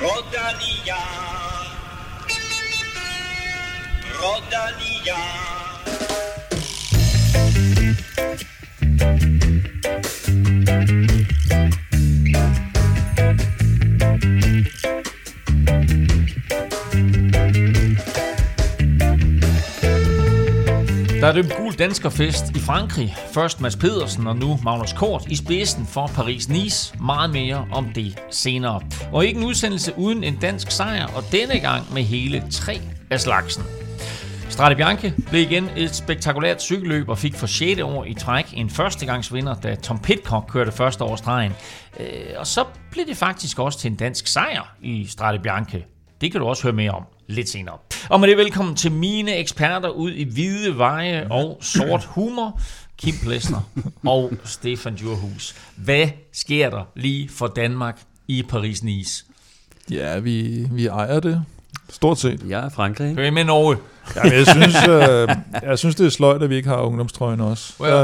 Rodalia. Rodalia. Er dømt gul danskerfest i Frankrig. Først Mads Pedersen og nu Magnus Kort i spidsen for Paris-Nice. Meget mere om det senere. Og ikke en udsendelse uden en dansk sejr, og denne gang med hele tre af slagsen. Strade Bianche blev igen et spektakulært cykelløb og fik for 6. år i træk en førstegangsvinder, da Tom Pitcock kørte første år stregen. Øh, og så blev det faktisk også til en dansk sejr i Strade Bianche. Det kan du også høre mere om lidt senere. Og med det velkommen til mine eksperter ud i hvide veje og sort humor. Kim Plesner og Stefan Djurhus. Hvad sker der lige for Danmark i Paris-Nice? Ja, vi, vi ejer det. Stort set. Ja, Frankrig. Hører I med Norge? Ja, jeg, synes, øh, jeg synes, det er sløjt, at vi ikke har ungdomstrøjen også. Well, der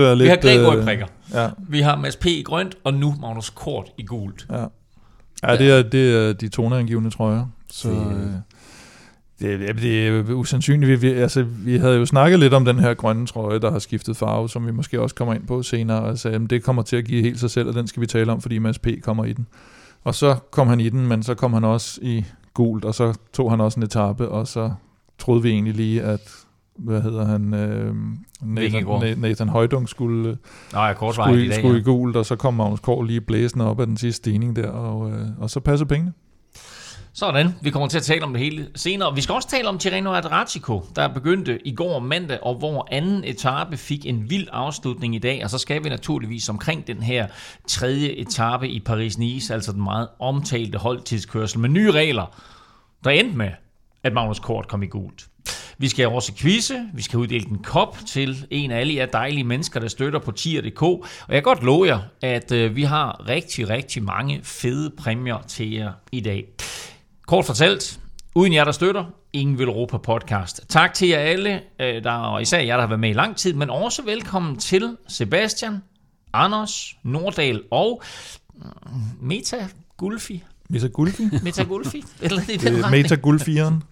har, er lidt... Vi har Gregor i prikker. Ja, Vi har Mads P. i grønt, og nu Magnus Kort i gult. ja. ja det, er, det er de toneangivende trøjer. Så Det- øh, det, det er usandsynligt. Vi, vi, altså, vi havde jo snakket lidt om den her grønne trøje, der har skiftet farve, som vi måske også kommer ind på senere, og sagde, at det kommer til at give helt sig selv, og den skal vi tale om, fordi Mads P. kommer i den. Og så kom han i den, men så kom han også i gult, og så tog han også en etape, og så troede vi egentlig lige, at hvad hedder han, øh, Nathan, Nathan Højdung skulle, Nå, jeg er kortvejet i skulle, dag. skulle i Ja. gult, og så kom Magnus Kåre lige blæsende op af den sidste stigning der, og, øh, og så passer pengene. Sådan, vi kommer til at tale om det hele senere. Vi skal også tale om Tirreno Adriatico, der begyndte i går mandag, og hvor anden etape fik en vild afslutning i dag. Og så skal vi naturligvis omkring den her tredje etape i Paris-Nice, altså den meget omtalte holdtidskørsel med nye regler, der endte med, at Magnus Kort kom i gult. Vi skal også quizze, vi skal uddele en kop til en af alle jer dejlige mennesker, der støtter på tier.dk. Og jeg kan godt love jer, at øh, vi har rigtig, rigtig mange fede præmier til jer i dag. Kort fortalt, uden jer, der støtter, ingen vil Europa podcast. Tak til jer alle, øh, der, og især jer, der har været med i lang tid, men også velkommen til Sebastian, Anders, Nordahl og mm, Meta Gulfi. Meta Gulfi? Meta Gulfi? Eller i den retning. Meta Gulfieren.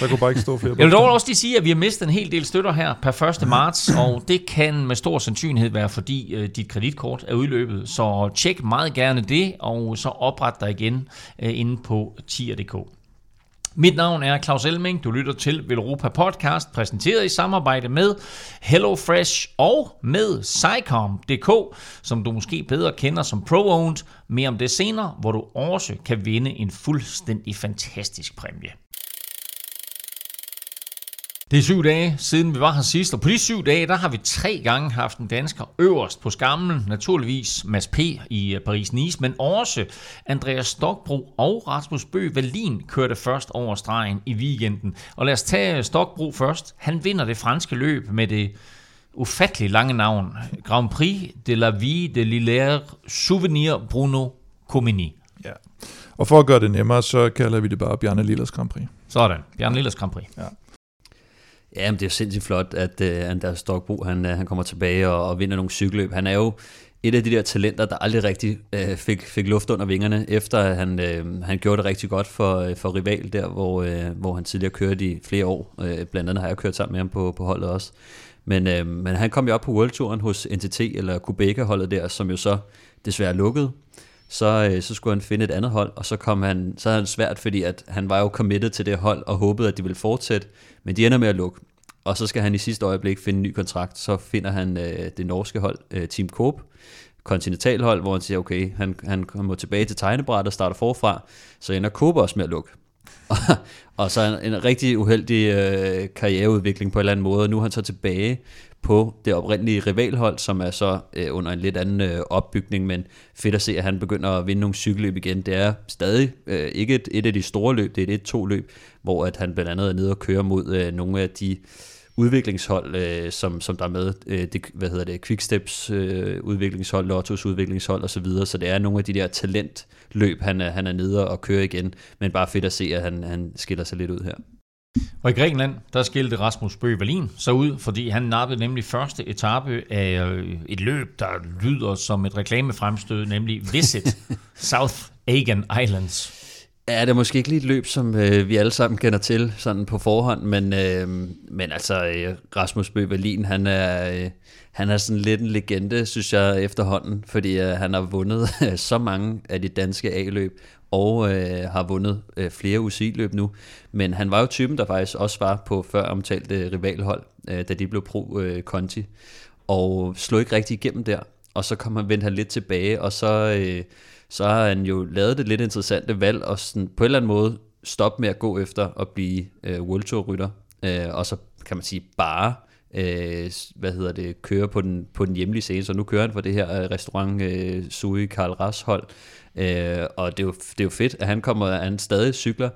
Der kunne bare ikke stå flere Jeg vil dog også lige sige, at vi har mistet en hel del støtter her per 1. marts, og det kan med stor sandsynlighed være, fordi øh, dit kreditkort er udløbet. Så tjek meget gerne det, og så opret dig igen øh, inde på tier.dk. Mit navn er Claus Elming. Du lytter til Velropa Podcast, præsenteret i samarbejde med HelloFresh og med Sycom.dk, som du måske bedre kender som Pro-Owned. Mere om det senere, hvor du også kan vinde en fuldstændig fantastisk præmie. Det er syv dage siden vi var her sidst, og på de syv dage, der har vi tre gange haft en dansker øverst på skammen. Naturligvis Mads P. i øh, Paris-Nice, men også Andreas Stokbro og Rasmus Bøh Valin kørte først over stregen i weekenden. Og lad os tage Stokbro først. Han vinder det franske løb med det ufattelig lange navn. Grand Prix de la Vie de Lillère Souvenir Bruno Comini. Ja. Og for at gøre det nemmere, så kalder vi det bare Bjarne Lillers Grand Prix. Sådan, Bjørn Lillers Grand Prix. Ja, Ja, men det er sindssygt flot, at uh, Anders Stokbro, han, uh, han kommer tilbage og, og vinder nogle cykelløb. Han er jo et af de der talenter, der aldrig rigtig uh, fik, fik luft under vingerne, efter at han, uh, han gjorde det rigtig godt for, uh, for Rival der, hvor, uh, hvor han tidligere kørte i flere år. Uh, blandt andet har jeg kørt sammen med ham på, på holdet også. Men, uh, men han kom jo op på World Touren hos NTT, eller Kubeka-holdet der, som jo så desværre lukkede så, øh, så skulle han finde et andet hold, og så kom han, så havde han svært, fordi at han var jo committed til det hold, og håbede, at de ville fortsætte, men de ender med at lukke. Og så skal han i sidste øjeblik finde en ny kontrakt, så finder han øh, det norske hold, øh, Team Coop, kontinentalhold, hvor han siger, okay, han, han kommer tilbage til tegnebræt og starter forfra, så ender Coop også med at lukke. og så en, en rigtig uheldig øh, karriereudvikling på en eller anden måde, og nu er han så tilbage på det oprindelige rivalhold, som er så øh, under en lidt anden øh, opbygning, men fedt at se, at han begynder at vinde nogle cykelløb igen. Det er stadig øh, ikke et, et af de store løb, det er et 1-2 løb, hvor at han blandt andet er nede og kører mod øh, nogle af de udviklingshold, øh, som, som der er med, øh, det, hvad hedder det, Quicksteps øh, udviklingshold, Lottos udviklingshold osv., så, videre. så det er nogle af de der talentløb, han er, han er nede og kører igen, men bare fedt at se, at han, han skiller sig lidt ud her. Og i Grækenland, der skilte Rasmus Bøge Valin sig ud, fordi han nappede nemlig første etape af øh, et løb, der lyder som et reklamefremstød, nemlig Visit South Aegean Islands. Ja, det er måske ikke lige et løb, som øh, vi alle sammen kender til sådan på forhånd, men, øh, men altså øh, Rasmus Bøh Berlin, han er, øh, han er sådan lidt en legende, synes jeg, efterhånden, fordi øh, han har vundet øh, så mange af de danske A-løb, og øh, har vundet øh, flere UCI-løb nu. Men han var jo typen, der faktisk også var på før omtalte rivalhold, øh, da de blev pro-Conti, øh, og slog ikke rigtig igennem der. Og så kom han, vendte han lidt tilbage, og så... Øh, så har han jo lavet det lidt interessante valg, og sådan på en eller anden måde stoppe med at gå efter at blive øh, World Tour rytter, øh, og så kan man sige bare øh, hvad hedder det, køre på den, på den hjemlige scene, så nu kører han for det her øh, restaurant øh, Sui Karl Ras hold, øh, og det er, jo, det er jo fedt, at han kommer, han stadig cykler,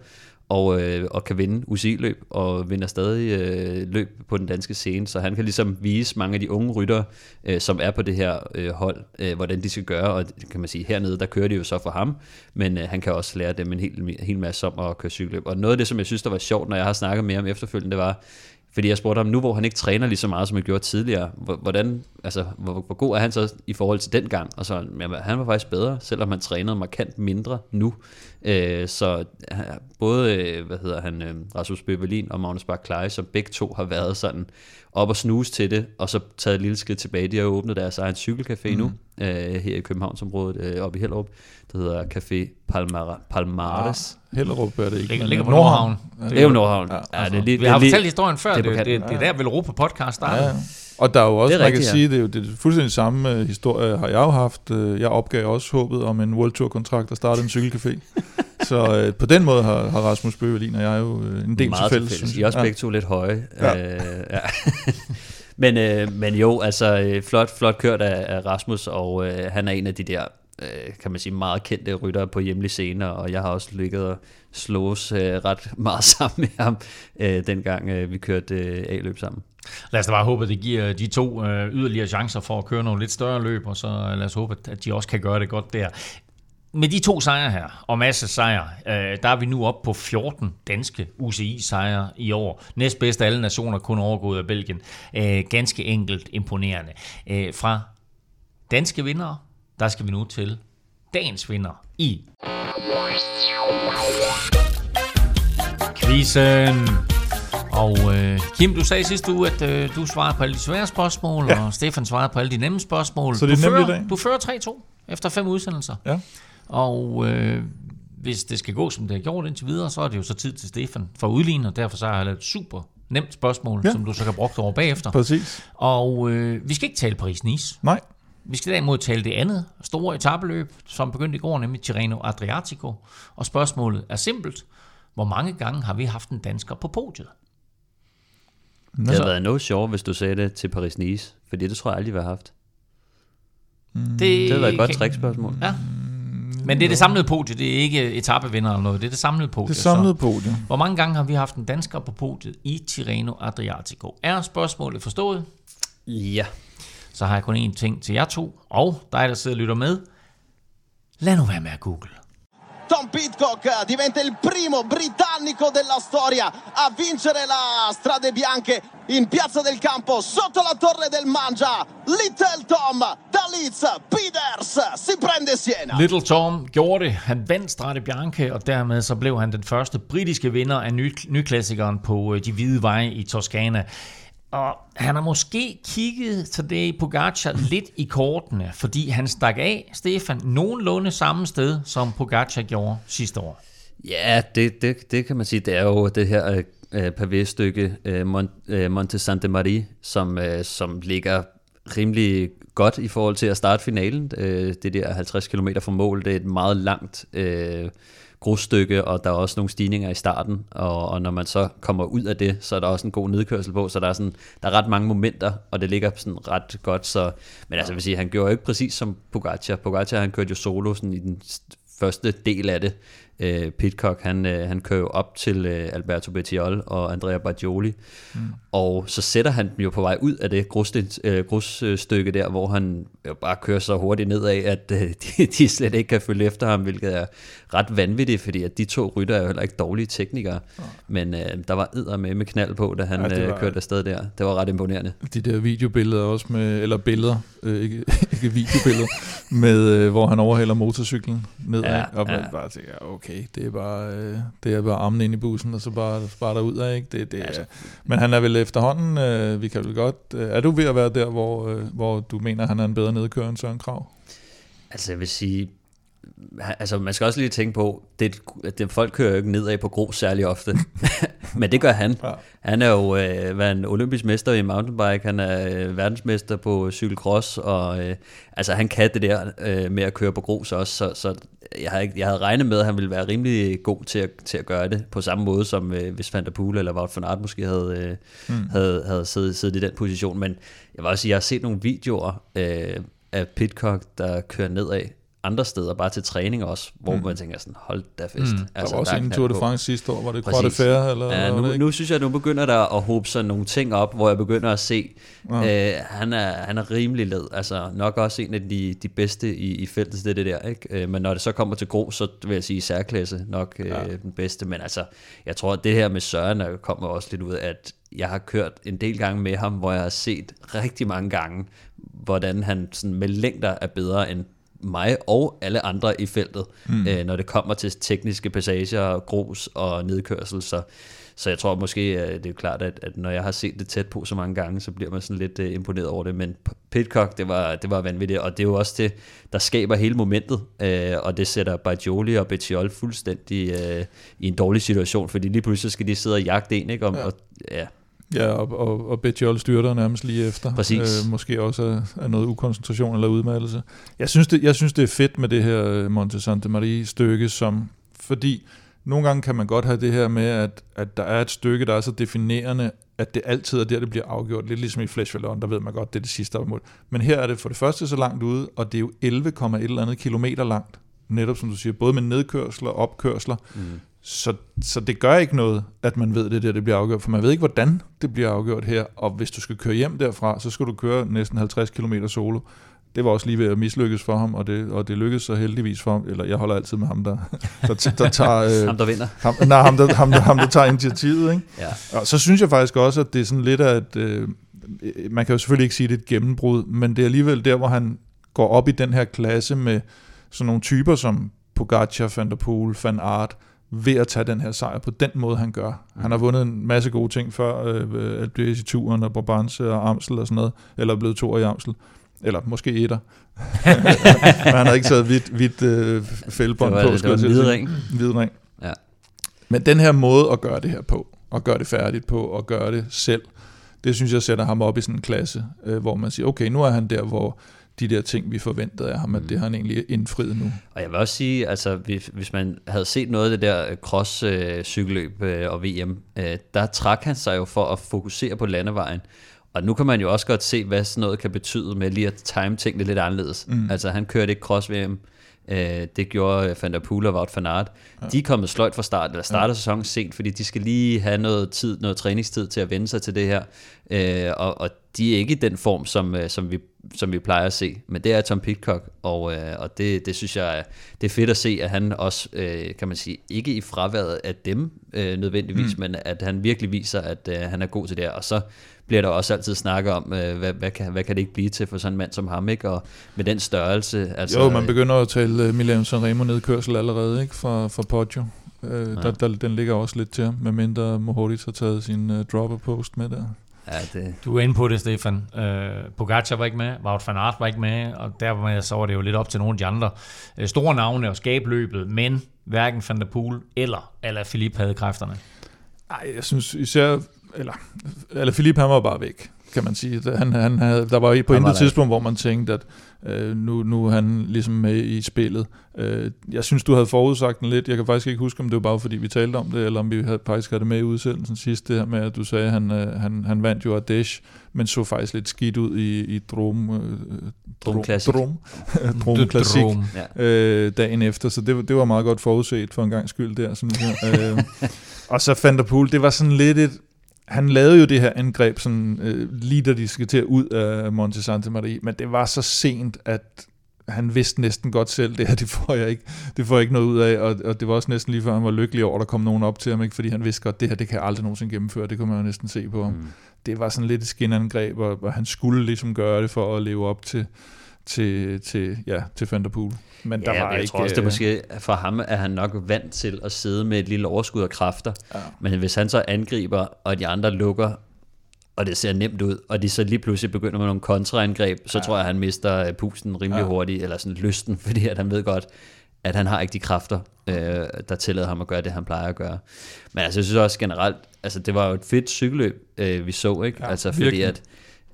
og, øh, og kan vinde UCI-løb, og vinder stadig øh, løb på den danske scene, så han kan ligesom vise mange af de unge rytter, øh, som er på det her øh, hold, øh, hvordan de skal gøre, og kan man sige, hernede, der kører de jo så for ham, men øh, han kan også lære dem en hel, hel masse om at køre cykelløb. Og noget af det, som jeg synes, der var sjovt, når jeg har snakket med ham efterfølgende, det var, fordi jeg spurgte ham, nu hvor han ikke træner lige så meget, som han gjorde tidligere, hvordan, altså, hvor, hvor god er han så i forhold til den gang? Og så, jamen, han var faktisk bedre, selvom han trænede markant mindre nu. Øh, så både, øh, hvad hedder han, øh, Rasmus Bøvelin og Magnus Bak Kleie, som begge to har været sådan op og snuse til det, og så taget et lille skridt tilbage. De har jo åbnet deres egen cykelcafé mm. nu, øh, her i Københavnsområdet, øh, oppe i Hellerup. Det hedder Café Palmar Palmares. Ja, Hellerup er det ikke. Ligger, ligger på Nordhavn. Ja, det er jo Nordhavn. Ja, altså, ja, det er lige, vi har fortalt historien før, det, det, det, det, det er der, vel Europa podcast startede. Ja, ja. Og der er jo også, det er man rigtigt, kan ja. sige, det er jo det er fuldstændig samme uh, historie, har jeg jo haft. Uh, jeg opgav også håbet om en World Tour kontrakt og startede en cykelcafé. så uh, på den måde har, har Rasmus Bøgelin og jeg jo uh, en del Meget til fælles. fælles. I er også ja. begge to lidt høje. Ja. Uh, ja. men, uh, men jo, altså flot, flot kørt af, af Rasmus, og uh, han er en af de der kan man sige, meget kendte ryttere på hjemlige scener, og jeg har også ligget og slås uh, ret meget sammen med ham, uh, dengang uh, vi kørte uh, A-løb sammen. Lad os da bare håbe, at det giver øh, de to øh, yderligere chancer for at køre nogle lidt større løb, og så øh, lad os håbe, at de også kan gøre det godt der. Med de to sejre her, og masse sejre, øh, der er vi nu op på 14 danske UCI-sejre i år. Næstbedst af alle nationer, kun overgået af Belgien. Øh, ganske enkelt imponerende. Øh, fra danske vinder, der skal vi nu til dagens vinder i quizzen. Og øh, Kim, du sagde sidste uge, at øh, du svarede på alle de svære spørgsmål, ja. og Stefan svarede på alle de nemme spørgsmål. Så det er du i dag. Du fører 3-2 efter fem udsendelser. Ja. Og øh, hvis det skal gå, som det har gjort indtil videre, så er det jo så tid til Stefan for udlignet, og derfor så har jeg lavet et super nemt spørgsmål, ja. som du så kan bruge over bagefter. Præcis. Og øh, vi skal ikke tale Paris-Nice. Nej. Vi skal derimod tale det andet store etabeløb, som begyndte i går, nemlig Tirreno Adriatico. Og spørgsmålet er simpelt. Hvor mange gange har vi haft en dansker på podiet? Det havde været noget sjovt, hvis du sagde det til Paris-Nice, fordi det tror jeg aldrig, vi har haft. Mm. Det, det havde været et godt trickspørgsmål. Ja. Men det er det samlede podie, det er ikke etapevinder eller noget, det er det samlede podie. Det samlede podie. Hvor mange gange har vi haft en dansker på podiet i Tirreno Adriatico? Er spørgsmålet forstået? Ja. Så har jeg kun én ting til jer to, og dig, der sidder og lytter med. Lad nu være med at google. Tom Pitcock diventa il primo britannico della storia a vincere la Strade Bianche in Piazza del Campo sotto la torre del Mangia. Little Tom da Leeds Peters si prende Siena. Little Tom gjorde det. Han vandt Strade Bianche, og dermed så blev han den første britiske vinder af ny, nyklassikeren på øh, de hvide veje i Toskana. Og han har måske kigget til det Pogacar lidt i kortene, fordi han stak af, Stefan, nogenlunde samme sted, som Pogacar gjorde sidste år. Ja, det, det, det kan man sige. Det er jo det her øh, øh pavé-stykke øh, Mont, øh, Monte Sante Marie, som, øh, som ligger rimelig godt i forhold til at starte finalen. Øh, det der 50 km fra mål, det er et meget langt øh, grusstykke, og der er også nogle stigninger i starten, og, og når man så kommer ud af det, så er der også en god nedkørsel på, så der er, sådan, der er ret mange momenter, og det ligger sådan ret godt, så, men altså, jeg vil sige, han gjorde jo ikke præcis som Pogacar. Pogacar, han kørte jo solo sådan i den første del af det, øh, Pitcock, han, øh, han kører jo op til øh, Alberto Bettiol og Andrea Baggioli, mm. og så sætter han dem jo på vej ud af det grusstykke øh, grusstykke der, hvor han jo bare kører så hurtigt nedad, at øh, de, de slet ikke kan følge efter ham, hvilket er ret vanvittigt, fordi at de to rytter er jo heller ikke dårlige teknikere, ja. men øh, der var edder med med knald på, da han ja, øh, var, øh, kørte afsted der. Det var ret imponerende. De der videobilleder også med, eller billeder, øh, ikke, ikke videobilleder, med, øh, hvor han overhaler motorcyklen ned ja, Ja, og man ja. bare tænker, okay, det er bare, øh, det er bare armen ind i bussen, og så bare, bare derud af, ikke? Det, det Altså- er, men han er vel efterhånden, øh, vi kan vel godt, øh, er du ved at være der, hvor, øh, hvor du mener, han er en bedre nedkører end Søren Krav? Altså jeg vil sige, altså man skal også lige tænke på, det, det, folk kører jo ikke nedad på grus særlig ofte, men det gør han. Ja. Han er jo øh, en olympisk mester i mountainbike, han er øh, verdensmester på cykelcross, og øh, altså han kan det der øh, med at køre på grus også, så, så jeg, havde, jeg havde regnet med, at han ville være rimelig god til at, til at gøre det, på samme måde som øh, hvis Van der Poel eller Wout van Aert måske havde, øh, mm. havde, havde siddet, siddet i den position, men jeg vil også sige, jeg har set nogle videoer øh, af Pitcock, der kører nedad andre steder, bare til træning også, hvor mm. man tænker sådan, hold da fest. Mm. Altså, der var også er en Tour de. France sidste år, var det. Croix de Fer, eller Ja, nu, nu synes jeg, at nu begynder der at håbe sig nogle ting op, hvor jeg begynder at se, Ja. øh, han, er, han er rimelig led. Altså nok også en af de, de bedste i, i feltet, det det der. Ikke? Øh, men når det så kommer til grå, så vil jeg sige særklasse nok øh, Ja. den bedste. Men altså, jeg tror, at det her med Søren er, kommer også lidt ud at jeg har kørt en del gange med ham, hvor jeg har set rigtig mange gange, hvordan han sådan med længder er bedre end mig og alle andre i feltet, mm. øh, når det kommer til tekniske passager, grus og nedkørsel. Så, så jeg tror måske, øh, det er klart, at, at når jeg har set det tæt på så mange gange, så bliver man sådan lidt øh, imponeret over det. Men Pitcock, det var, det var vanvittigt, og det er jo også det, der skaber hele momentet, øh, og det sætter Bajoli og Bettiol fuldstændig øh, i en dårlig situation, fordi lige pludselig skal de sidde og jagte en, ikke? Om, ja. Og, ja, Ja, og, og, og Betjol styrter nærmest lige efter. Præcis. Øh, måske også af, af noget ukoncentration eller udmattelse. Jeg synes, det, jeg synes, det er fedt med det her øh, Monte Santa Maria stykke, som, fordi nogle gange kan man godt have det her med, at, at der er et stykke, der er så definerende, at det altid er der, det bliver afgjort. Lidt ligesom i Flash Vallon, der ved man godt, det er det sidste mål. Men her er det for det første så langt ude, og det er jo 11, et eller andet kilometer langt. Netop som du siger, både med nedkørsler og opkørsler. mm. Så, så det gør ikke noget, at man ved det der, det bliver afgjort, for man ved ikke, hvordan det bliver afgjort her, og hvis du skal køre hjem derfra, så skal du køre næsten 50 km solo. Det var også lige ved at mislykkes for ham, og det, og det lykkedes så heldigvis for ham, eller jeg holder altid med ham, der, der, der tager... Øh, ham der vinder. ham, nej, ham, der, ham, der, ham, der tager initiativet, ikke? Ja. Og så synes jeg faktisk også, at det er sådan lidt af et... Øh, man kan jo selvfølgelig ikke sige, at det er et gennembrud, men det er alligevel der, hvor han går op i den her klasse med sådan nogle typer som Pogacar, Van der Poel, Van Aert, ved at tage den her sejr på den måde, han gør. Han har vundet en masse gode ting før, øh, Alpe d'Huez i turen, og Brabantse og Amstel og sådan noget, eller er blevet to i Amstel. Eller måske etter. Men han har ikke taget hvidt, hvidt øh, fældbånd på. det var en til at hvid sige. ring. Hvid ring. Ja. Men den her måde at gøre det her på, og gøre det færdigt på, og gøre det selv, det synes jeg sætter ham op i sådan en klasse, øh, hvor man siger, okay, nu er han der, hvor de der ting, vi forventede af ham, at det har han egentlig indfriet nu. Og jeg vil også sige, altså hvis, hvis man havde set noget af det der cross-cykelløb øh, og VM, øh, der trak han sig jo for at fokusere på landevejen. Og nu kan man jo også godt se, hvad sådan noget kan betyde med lige at time tingene lidt anderledes. Mm. Altså han kørte ikke cross-VM, øh, det gjorde øh, Van der Poel og Wout van Aert. Ja. De er kommet sløjt fra start, eller starter ja. sæsonen sent, fordi de skal lige have noget tid, noget træningstid til at vende sig til det her. Øh, og, og de er ikke i den form, som, øh, som, vi, som vi plejer at se. Men det er Tom Pitcock, og, øh, og det, det synes jeg, det er fedt at se, at han også, øh, kan man sige, ikke i fraværet af dem øh, nødvendigvis, mm. men at han virkelig viser, at øh, han er god til det. Og så bliver der også altid snakket om, øh, hvad, hvad, kan, hvad kan det ikke blive til for sådan en mand som ham, ikke? Og med den størrelse. Altså, Jo, man begynder at tale uh, Milan Sanremo nedkørsel allerede, ikke, fra, fra Poggio. Uh, ja. der, der, den ligger også lidt til, medmindre Mohoric har taget sin uh, dropper post med der. Ja, det, Du er inde på det, Stefan. Øh, Pogacar var ikke med, Wout van Aert var ikke med, og dermed så var det jo lidt op til nogle af de andre øh, store navne at skabe løbet, men hverken Van der Poel eller Alaphilippe havde kræfterne. Nej, jeg synes især, eller, eller Philippe han var bare væk, kan man sige. Han, han havde, der var på intet tidspunkt, hvor man tænkte, at øh, nu, nu er han ligesom med i spillet. Øh, jeg synes, du havde forudsagt den lidt. Jeg kan faktisk ikke huske, om det var bare fordi, vi talte om det, eller om vi havde, faktisk havde det med i udsendelsen sidst, det her med, at du sagde, at han, øh, han, han vandt jo Ardèche, men så faktisk lidt skidt ud i, i Drom, øh. Drom, Drom Classic Drome. ja. øh, dagen efter, så det, var- det var meget godt forudset for en gang skyld der. Jeg. øh, og så Van der Poel, det var sådan lidt et, han lavede jo det her angreb sådan, øh, lige da de skal til at ud af Monte Santa Maria, men det var så sent, at han vidste næsten godt selv, det her, det får jeg ikke, det får jeg ikke noget ud af, og, og det var også næsten lige før, han var lykkelig over, at der kom nogen op til ham, ikke? fordi han vidste godt, det her, det kan jeg aldrig nogensinde gennemføre, det kunne man jo næsten se på ham. Mm. Det var sådan lidt et skinangreb, og, og han skulle ligesom gøre det for at leve op til, til, til, ja, til Vanderpool. Men der ja, var jeg ikke, tror også, det øh, måske for ham er han nok vant til at sidde med et lille overskud af kræfter. Ja. Men hvis han så angriber, og de andre lukker, og det ser nemt ud, og de så lige pludselig begynder med nogle kontraangreb, så ja. tror jeg, at han mister øh, pusten rimelig ja. hurtigt, eller sådan lysten, fordi at han ved godt, at han har ikke de kræfter, øh, der tillader ham at gøre det, han plejer at gøre. Men altså, jeg synes også generelt, altså det var jo et fedt cykelløb, øh, vi så, ikke? Ja, altså fordi virkelig. at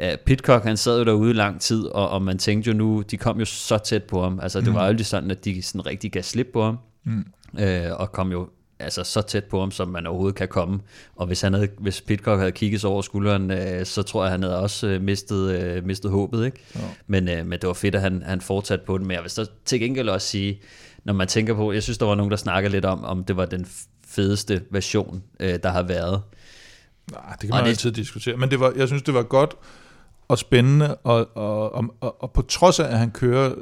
Ja, Pitcock, han sad jo derude lang tid, og, og man tænkte jo nu, de kom jo så tæt på ham. Altså, det Mm. var jo sådan, at de sådan rigtig gav slip på ham, Mm. øh, og kom jo altså så tæt på ham, som man overhovedet kan komme. Og hvis, han havde, hvis Pitcock havde kigget sig over skulderen, øh, så tror jeg, han havde også øh, mistet, øh, mistet håbet. Ikke? Ja. Men, øh, men det var fedt, at han, han fortsatte på den. Men jeg vil så til gengæld også sige, når man tænker på, jeg synes, der var nogen, der snakker lidt om, om det var den fedeste version, øh, der har været. Nej, det kan Og man det- altid diskutere. Men det var, jeg synes, det var godt og spændende, og, og, og, og, og på trods af, at han kører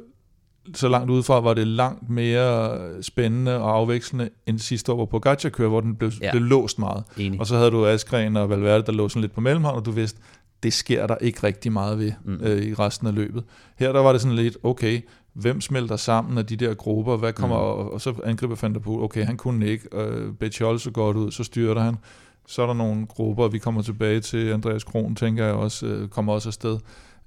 så langt udefra, var det langt mere spændende og afvekslende end sidste år, hvor Pogacar kører, hvor den blev, Ja. blev låst meget. Enig. Og så havde du Askren og Valverde, der lå sådan lidt på mellemhånd, og du vidste, det sker der ikke rigtig meget ved Mm. øh, i resten af løbet. Her der var det sådan lidt, okay, hvem smelter sammen af de der grupper, hvad kommer, Mm. mm. og, og så angriber Van der Poel, okay, han kunne ikke, øh, Betjol så godt ud, så styrter han, så er der nogle grupper, vi kommer tilbage til Andreas Kron, tænker jeg også, øh, kommer også afsted.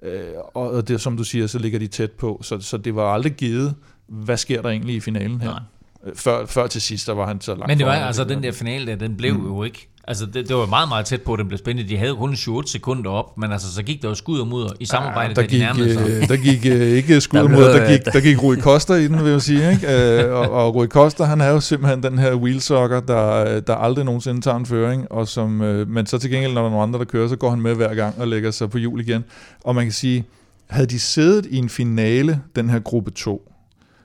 Øh, og det, som du siger, så ligger de tæt på, så, så det var aldrig givet, hvad sker der egentlig i finalen her? Nej. Øh, Før, før til sidst, der var han så langt Men det var foran, altså det den der finale der, den blev mm. jo ikke. Altså det, det var meget, meget tæt på, at den blev spændende. De havde kun 7 sekunder op, men altså så gik der jo skud og mudder i samarbejde, Ja, da der, de gik, nærmede sig. øh, der gik øh, ikke skud Der mod, blev, der øh, gik, der gik Rui Costa i den, vil jeg sige. Ikke? Øh, og, og Rui Costa, han er jo simpelthen den her wheelsocker, der, der aldrig nogensinde tager en føring, og som, øh, men så til gengæld, når der er nogle andre, der kører, så går han med hver gang og lægger sig på hjul igen. Og man kan sige, havde de siddet i en finale, den her gruppe 2,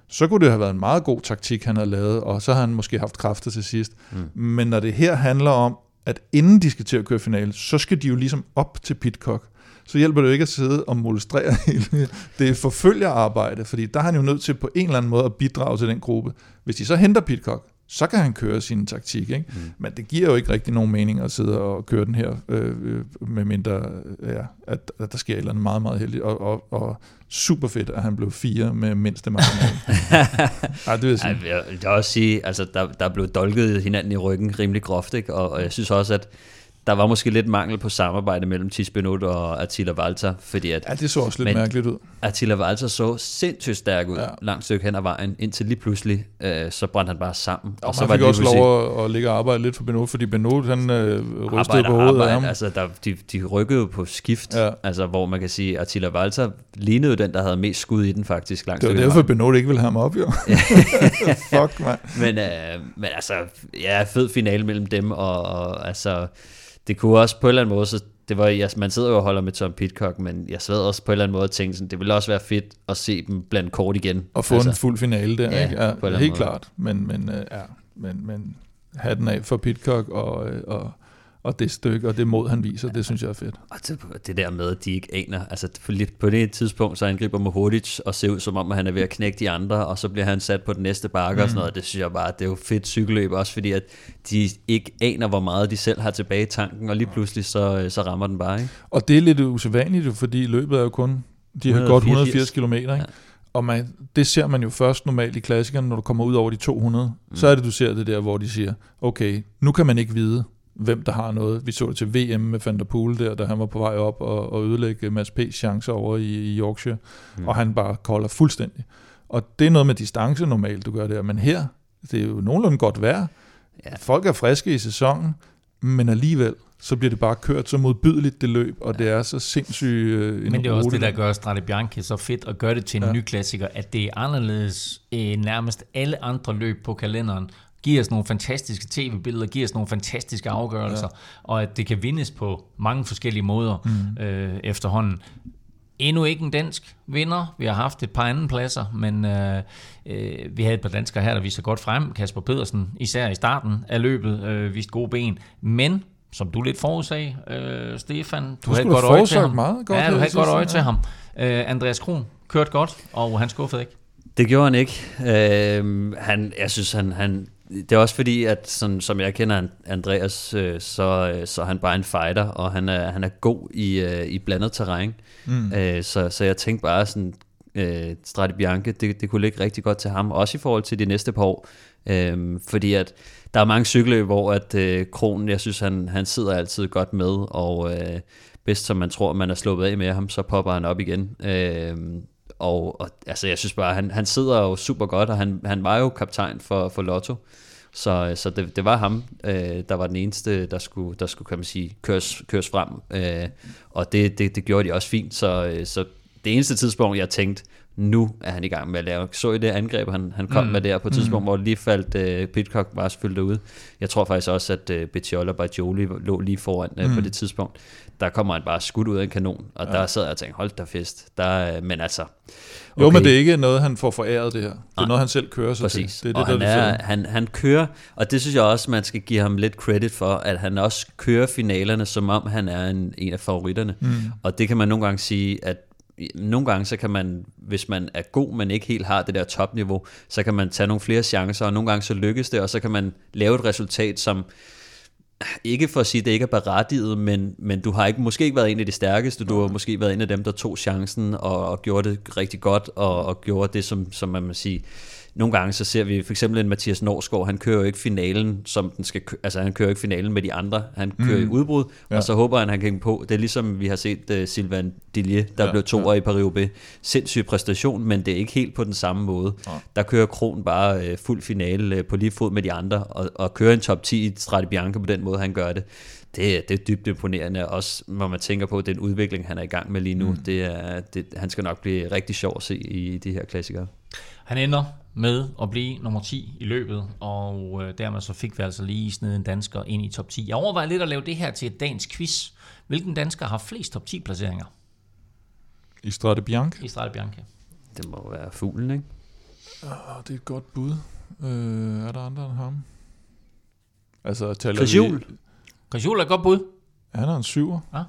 så kunne det have været en meget god taktik, han havde lavet, og så har han måske haft kræfter til sidst. Mm. Men når det her handler om, at inden de skal til at køre finale, så skal de jo ligesom op til Pitcock. Så hjælper det jo ikke at sidde og molestrere hele det er forfølgerarbejde, fordi der er han jo nødt til på en eller anden måde at bidrage til den gruppe. Hvis de så henter Pitcock, så kan han køre sin taktik, ikke? Mm. Men det giver jo ikke rigtig nogen mening at sidde og køre den her, øh, øh, med mindre, ja, at, at der sker et eller andet meget, meget heldigt, og, og, og super fedt, at han blev fire med mindste marginal. Ej, det vil jeg sige. Ej, jeg vil også sige, altså der, der blev dolket hinanden i ryggen rimelig groft, ikke? Og, og jeg synes også, at der var måske lidt mangel på samarbejde mellem Tis Benot og Attila Walter, fordi at Ja, det så også lidt Men- mærkeligt ud. Attila Walter så sindssygt stærk ud ja. Langt stykke hen ad vejen, indtil lige pludselig, øh, så brændte han bare sammen. Og, så så var fik det også lov at, at ligge og arbejde lidt for Benot, fordi Benot, han øh, rystede arbejde, på hovedet arbejde, af ham. Altså, der, de, de rykkede på skift, ja. Altså, hvor man kan sige, at Attila Walter lignede jo den, der havde mest skud i den faktisk langt Det var derfor, Benot ikke ville have ham op, jo. Fuck, mand. Men, øh, men altså, ja, fed finale mellem dem, og, og altså, det kunne også på en eller anden måde, så det var, jeg, man sidder jo og holder med Tom Pitcock, men jeg sad også på en eller anden måde og tænkte sådan, det ville også være fedt at se dem blandt kort igen. Og få altså, en fuld finale der, ja, ikke? på Ja, anden helt måde. klart. Men, men, øh, ja, men, men hatten af for Pitcock og, øh, og, og det stykke og det mod, han viser, det synes jeg er fedt. Og det, det der med, at de ikke aner, altså på, det tidspunkt, så angriber Mohodic og ser ud som om, at han er ved at knække de andre, og så bliver han sat på den næste bakke mm. og sådan noget. Det synes jeg bare, det er jo fedt cykelløb, også fordi at de ikke aner, hvor meget de selv har tilbage i tanken, og lige pludselig så, øh, så rammer den bare, ikke? Og det er lidt usædvanligt, fordi løbet er jo kun, de har godt 180 km, ikke? Ja. Og man, det ser man jo først normalt i klassikerne, når du kommer ud over de 200. Mm. Så er det, du ser det der, hvor de siger, okay, nu kan man ikke vide, hvem der har noget. Vi så det til VM med Van der Poel der, da han var på vej op og, og ødelægge Mads P's chancer over i, i Yorkshire. Mm. Og han bare kolder fuldstændig. Og det er noget med distance normalt, du gør der. Men her, det er jo nogenlunde godt vejr. Ja. Folk er friske i sæsonen, men alligevel, så bliver det bare kørt så modbydeligt det løb, og ja. det er så sindssygt øh, en Men det er også det, der gør Strade Bianche så fedt at gøre det til en ja. Ny klassiker, at det er anderledes end nærmest alle andre løb på kalenderen. Giver os nogle fantastiske tv-billeder, giver os nogle fantastiske afgørelser, ja. og at det kan vindes på mange forskellige måder mm. øh, efterhånden. Endnu ikke en dansk vinder. Vi har haft et par anden pladser, men øh, øh, vi havde et par danskere her, der viste sig godt frem. Kasper Pedersen, især i starten af løbet, øh, viste gode ben. Men, som du lidt forudsag, øh, Stefan, du, Du havde godt øje til forudsagt ham. meget godt ja, du havde godt øje ja. til ham. Øh, Andreas Kron kørte godt, og han skuffede ikke. Det gjorde han ikke. Øh, han, jeg synes, han, han, det er også fordi, at sådan, som jeg kender Andreas, øh, så, øh, så er han bare en fighter, og han er, han er god i, øh, i blandet terræn. Mm. Øh, så, så jeg tænkte bare sådan, øh, Strade Bianche, det, det kunne ligge rigtig godt til ham, også i forhold til de næste par år. Øh, fordi at der er mange cykler, hvor at øh, Kronen, jeg synes, han, han sidder altid godt med, og øh, bedst som man tror, man er sluppet af med ham, så popper han op igen. Øh, og, og altså, jeg synes bare, han, han sidder jo super godt, og han, han var jo kaptajn for, for Lotto. Så, øh, så det, det var ham, øh, der var den eneste, der skulle, der skulle kan man sige, køres, køres frem. Øh, og det, det, det gjorde de også fint. Så, øh, så det eneste tidspunkt, jeg tænkte, nu er han i gang med at lave. Så I det angreb, han, han kom mm. med der på et tidspunkt, mm. hvor lige faldt uh, Pitcock var selvfølgelig derude. Jeg tror faktisk også, at uh, Betiola og Bajoli lå lige foran uh, mm. på det tidspunkt. Der kommer han bare skudt ud af en kanon, og ja. der sad jeg og tænkte, hold da fest. Der, uh, men altså... Okay. Jo, men det er ikke noget, han får foræret det her. Det er Nej. noget, han selv kører sig Præcis. til. Det er og det, han, der, er, han, han kører, og det synes jeg også, man skal give ham lidt credit for, at han også kører finalerne, som om han er en, en af favoritterne. Mm. Og det kan man nogle gange sige, at nogle gange så kan man, hvis man er god, men ikke helt har det der topniveau, så kan man tage nogle flere chancer, og nogle gange så lykkes det, og så kan man lave et resultat, som ikke for at sige, at det ikke er berettiget, men, men du har ikke, måske ikke været en af de stærkeste, du har måske været en af dem, der tog chancen og, og gjorde det rigtig godt, og, og gjorde det, som, som man må sige, nogle gange så ser vi for eksempel en Mathias Norsgaard, han kører jo ikke finalen, som den skal, altså han kører ikke finalen med de andre, han kører mm. i udbrud, ja. og så håber han, han kan på. Det er ligesom vi har set uh, Sylvain Dillier, der ja, blev to ja. i Paris-Roubaix. Sindssyg præstation, men det er ikke helt på den samme måde. Ja. Der kører Kron bare uh, fuld finale uh, på lige fod med de andre, og, og kører en top 10 i Strade Bianca på den måde, han gør det det, det er dybt imponerende, også når man tænker på den udvikling, han er i gang med lige nu. Mm. Det er, det, han skal nok blive rigtig sjov at se i de her klassikere. Han ender med at blive nummer 10 i løbet, og øh, dermed så fik vi altså lige sned en dansker ind i top 10. Jeg overvejer lidt at lave det her til et dagens quiz. Hvilken dansker har flest top 10 placeringer? I Strade Bianche? I Strade Bianche. Det må være fuglen, ikke? Oh, det er et godt bud. Øh, er der andre end ham? Altså, taler Chris Juhl. Chris Juhl er et godt bud. Han er en syver. Ja.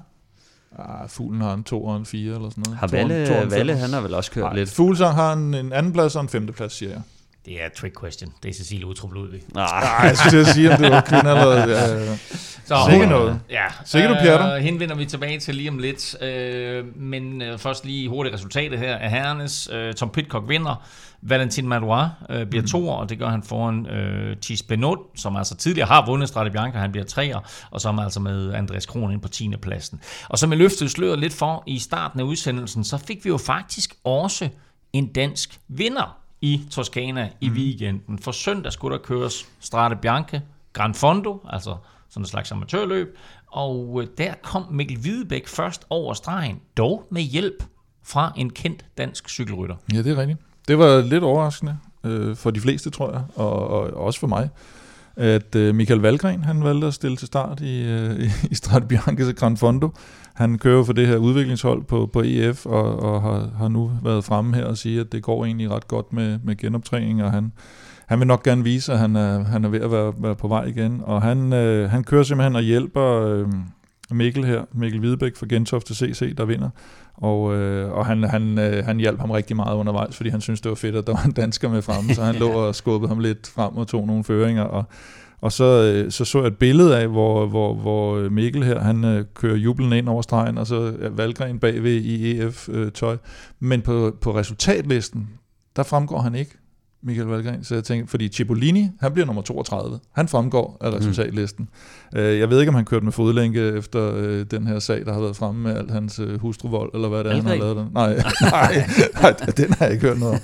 Ah, Fuglen har en 2 og en 4 eller sådan noget. Har Valle, Valle han har vel også kørt Ej, lidt? Fuglsang har en, en anden plads og en femte plads, siger jeg. Det er et trick question. Det er Cecilie Utrup Ludvig. Nej, jeg skulle sige, om det var kvinder eller... Ja, Så, Sikke noget. Ja. Sikke du, Pjerter. Uh, hende vender vi tilbage til lige om lidt. Uh, men uh, først lige hurtigt resultatet her af herrenes. Uh, Tom Pitcock vinder. Valentin Madouas uh, bliver mm. toer, og det gør han foran uh, Tis Benot, som altså tidligere har vundet Strade Bianca. Han bliver treer, og så er altså med Andreas Kron ind på 10. pladsen. Og som jeg løftede sløret lidt for i starten af udsendelsen, så fik vi jo faktisk også en dansk vinder i Toskana i mm. weekenden. For søndag skulle der køres Strade Bianche, Gran Fondo, altså sådan en slags amatørløb, og øh, der kom Mikkel Hvidebæk først over stregen, dog med hjælp fra en kendt dansk cykelrytter. Ja, det er rigtigt. Det var lidt overraskende øh, for de fleste, tror jeg, og, og også for mig, at øh, Michael Valgren, han valgte at stille til start i, øh, i Strade Bianche Gran Fondo. Han kører for det her udviklingshold på, på EF, og, og har, har nu været fremme her og sige, at det går egentlig ret godt med, med genoptræning, og han, han vil nok gerne vise, at han er, han er ved at være, være på vej igen. Og han, øh, han kører simpelthen og hjælper øh, Mikkel her, Mikkel Hvidebæk fra Gentofte CC, der vinder. Og, øh, og han, han, øh, han hjalp ham rigtig meget undervejs, fordi han syntes, det var fedt, at der var en dansker med fremme, så han lå og skubbede ham lidt frem og tog nogle føringer, og og så, øh, så så jeg et billede af, hvor, hvor, hvor Mikkel her, han øh, kører jublen ind over stregen, og så er Valgren bagved i EF-tøj. Men på, på resultatlisten, der fremgår han ikke. Michael Valgren. Så jeg tænkte, fordi Cipollini, han bliver nummer 32. Han fremgår af mm. resultatlisten. Mm. Jeg ved ikke, om han kørte med fodlænke efter øh, den her sag, der har været fremme med alt hans øh, hustruvold, eller hvad det er, han har lavet den. Nej, nej, nej, den har jeg ikke hørt noget om.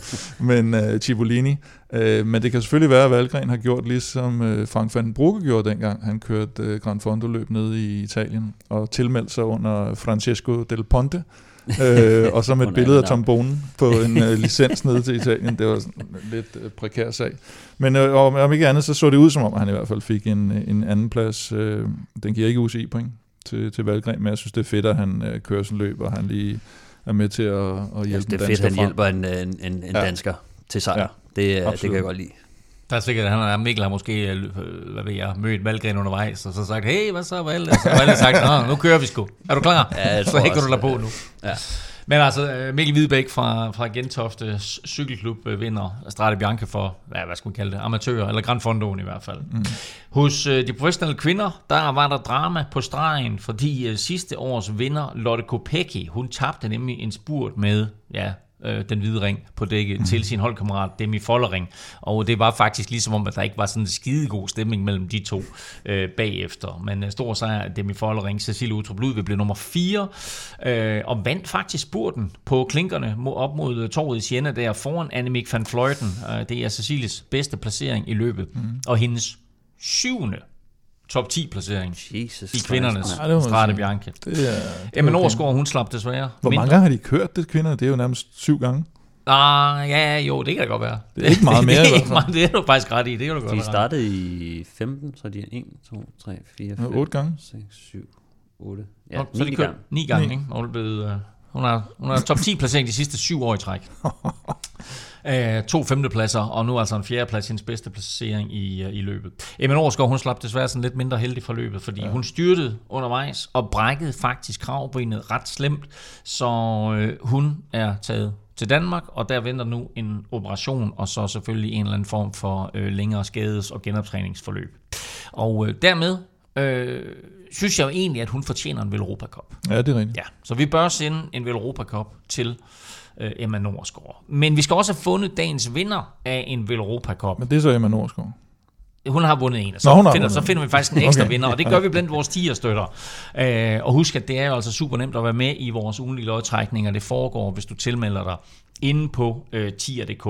Men uh, Cipollini. Uh, men det kan selvfølgelig være, at Valgren har gjort ligesom uh, Frank van Brugge gjorde dengang. Han kørte uh, Grand Fondo-løb nede i Italien, og tilmeldte sig under Francesco Del Ponte, øh, og så med et billede af Tom Bonen på en øh, licens nede til Italien. Det var sådan en lidt øh, prekær sag. Men øh, om, om ikke andet, så så det ud som om, han i hvert fald fik en, en anden plads. Øh, den giver ikke UCI point til, til Valgren, men jeg synes, det er fedt, at han øh, kører sådan løb, og han lige er med til at, at hjælpe ja, Det er fedt, at han hjælper en, en, en, en ja. dansker til sejr. Ja, det, det kan jeg godt lide. Der er sikkert, han har, Mikkel har måske, øh, hvad ved jeg, mødt Valgren undervejs, og så sagt, hey, hvad så, Val? Og så har sagt, nu kører vi sgu. Er du klar? Ja, så hækker du der på nu. Ja. Men altså, øh, Mikkel Hvidebæk fra, fra Gentofte Cykelklub øh, vinder Strade Bianca for, hvad, hvad skulle man kalde det, amatører, eller Grand Fondoen i hvert fald. Mm. Hos de professionelle kvinder, der var der drama på stregen, fordi sidste års vinder, Lotte Kopecky, hun tabte nemlig en spurt med, ja, øh, den hvide ring på dækket mm. til sin holdkammerat Demi Follering. Og det var faktisk ligesom om, at der ikke var sådan en skidegod stemning mellem de to øh, bagefter. Men øh, stor sejr af Demi Follering. Cecilie Utrup Ludvig blev nummer 4 øh, og vandt faktisk spurten på klinkerne op mod torvet i Siena der foran Annemiek van Fleuten. Øh, det er Cecilies bedste placering i løbet. Mm. Og hendes syvende top 10 placering Jesus i kvindernes Strade Bianche. Det er, det Men Overskov, hun slap desværre. Hvor mindre. mange gange har de kørt det kvinder? Det er jo nærmest syv gange. Ah, ja, jo, det kan da godt være. Det er ikke meget mere. det, er ikke meget, det er du faktisk ret i. Det er du godt de startede i 15, så de er 1, 2, 3, 4, 5, 8 gange. 6, 7, 8. Ja, Nå, så de kørt 9 gange, 9. ikke? Hun, er blevet, uh, hun, har, hun har top 10 placering de sidste 7 år i træk. Uh, to femtepladser, og nu altså en fjerdeplads, hendes bedste placering i, uh, i løbet. Emma Norsgaard, hun slap desværre sådan lidt mindre heldig fra løbet, fordi ja. hun styrtede undervejs og brækkede faktisk kravbenet ret slemt, så uh, hun er taget til Danmark, og der venter nu en operation, og så selvfølgelig en eller anden form for uh, længere skades- og genoptræningsforløb. Og uh, dermed øh, synes jeg jo egentlig, at hun fortjener en Velropa Cup. Ja, det er rigtigt. Ja, så vi bør sende en Velropa Cup til øh, Emma Norsgaard. Men vi skal også have fundet dagens vinder af en Velropa Cup. Men det er så Emma Norsgaard. Hun har vundet en, og så, Nå, finder, så finder vi faktisk en ekstra okay. vinder, og det gør vi blandt vores 10 støtter. Øh, og husk, at det er jo altså super nemt at være med i vores ugenlige lodtrækninger. Det foregår, hvis du tilmelder dig inde på øh, tier.dk.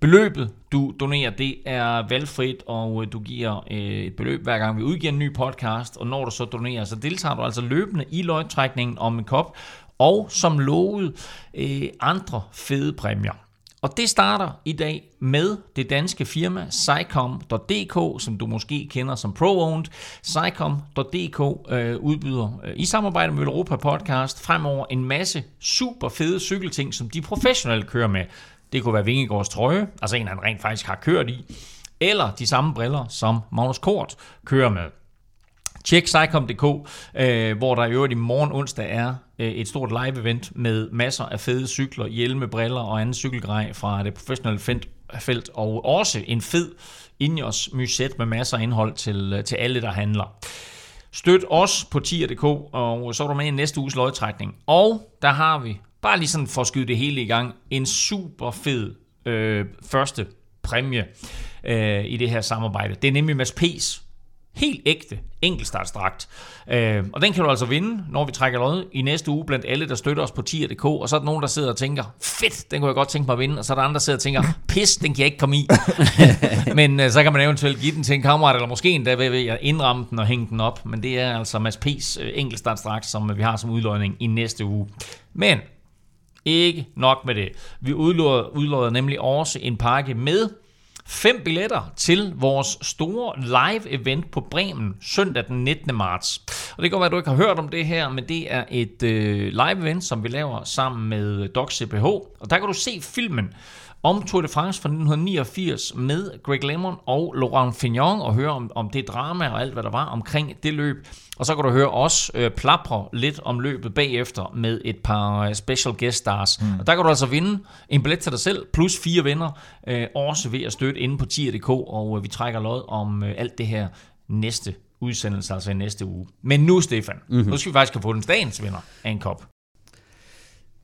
Beløbet, du donerer, det er valgfrit, og øh, du giver øh, et beløb hver gang vi udgiver en ny podcast, og når du så donerer, så deltager du altså løbende i lodtrækningen om en kop, og som lovet øh, andre fede præmier. Og det starter i dag med det danske firma Sycom.dk, som du måske kender som pro-owned. Sycom.dk øh, udbyder øh, i samarbejde med Europa Podcast fremover en masse super fede cykelting, som de professionelle kører med. Det kunne være Vingegaards trøje, altså en han rent faktisk har kørt i, eller de samme briller, som Magnus Kort kører med. Tjek Cycom.dk, øh, hvor der i øvrigt i morgen onsdag er øh, et stort live-event med masser af fede cykler, hjelme, briller og anden cykelgrej fra det professionelle felt, og også en fed Ingers Muset med masser af indhold til, øh, til alle, der handler. Støt os på tier.dk, og så er du med i næste uges lodtrækning. Og der har vi, bare lige sådan for at skyde det hele i gang, en super fed øh, første præmie øh, i det her samarbejde. Det er nemlig Mads P's Helt ægte enkeltstartsdragt. Øh, og den kan du altså vinde, når vi trækker lod i næste uge blandt alle, der støtter os på tier.dk. Og så er der nogen, der sidder og tænker, fedt, den kunne jeg godt tænke mig at vinde. Og så er der andre, der sidder og tænker, pis, den kan jeg ikke komme i. Men øh, så kan man eventuelt give den til en kammerat, eller måske endda ved at indramme den og hænge den op. Men det er altså Mads P's øh, enkeltstartsdragt, som vi har som udløjning i næste uge. Men ikke nok med det. Vi udlåder nemlig også en pakke med Fem billetter til vores store live-event på Bremen søndag den 19. marts. Og det kan være, at du ikke har hørt om det her, men det er et øh, live-event, som vi laver sammen med DocCPH. Og der kan du se filmen om Tour de France fra 1989 med Greg LeMond og Laurent Fignon og høre om, om det drama og alt, hvad der var omkring det løb. Og så kan du høre os øh, plapre lidt om løbet bagefter med et par øh, special guest stars. Mm. Og der kan du altså vinde en billet til dig selv, plus fire venner, øh, også ved at støtte inde på tier.dk, og øh, vi trækker lod om øh, alt det her næste udsendelse, altså i næste uge. Men nu, Stefan, mm-hmm. nu skal vi faktisk have den dagens vinder af en kop.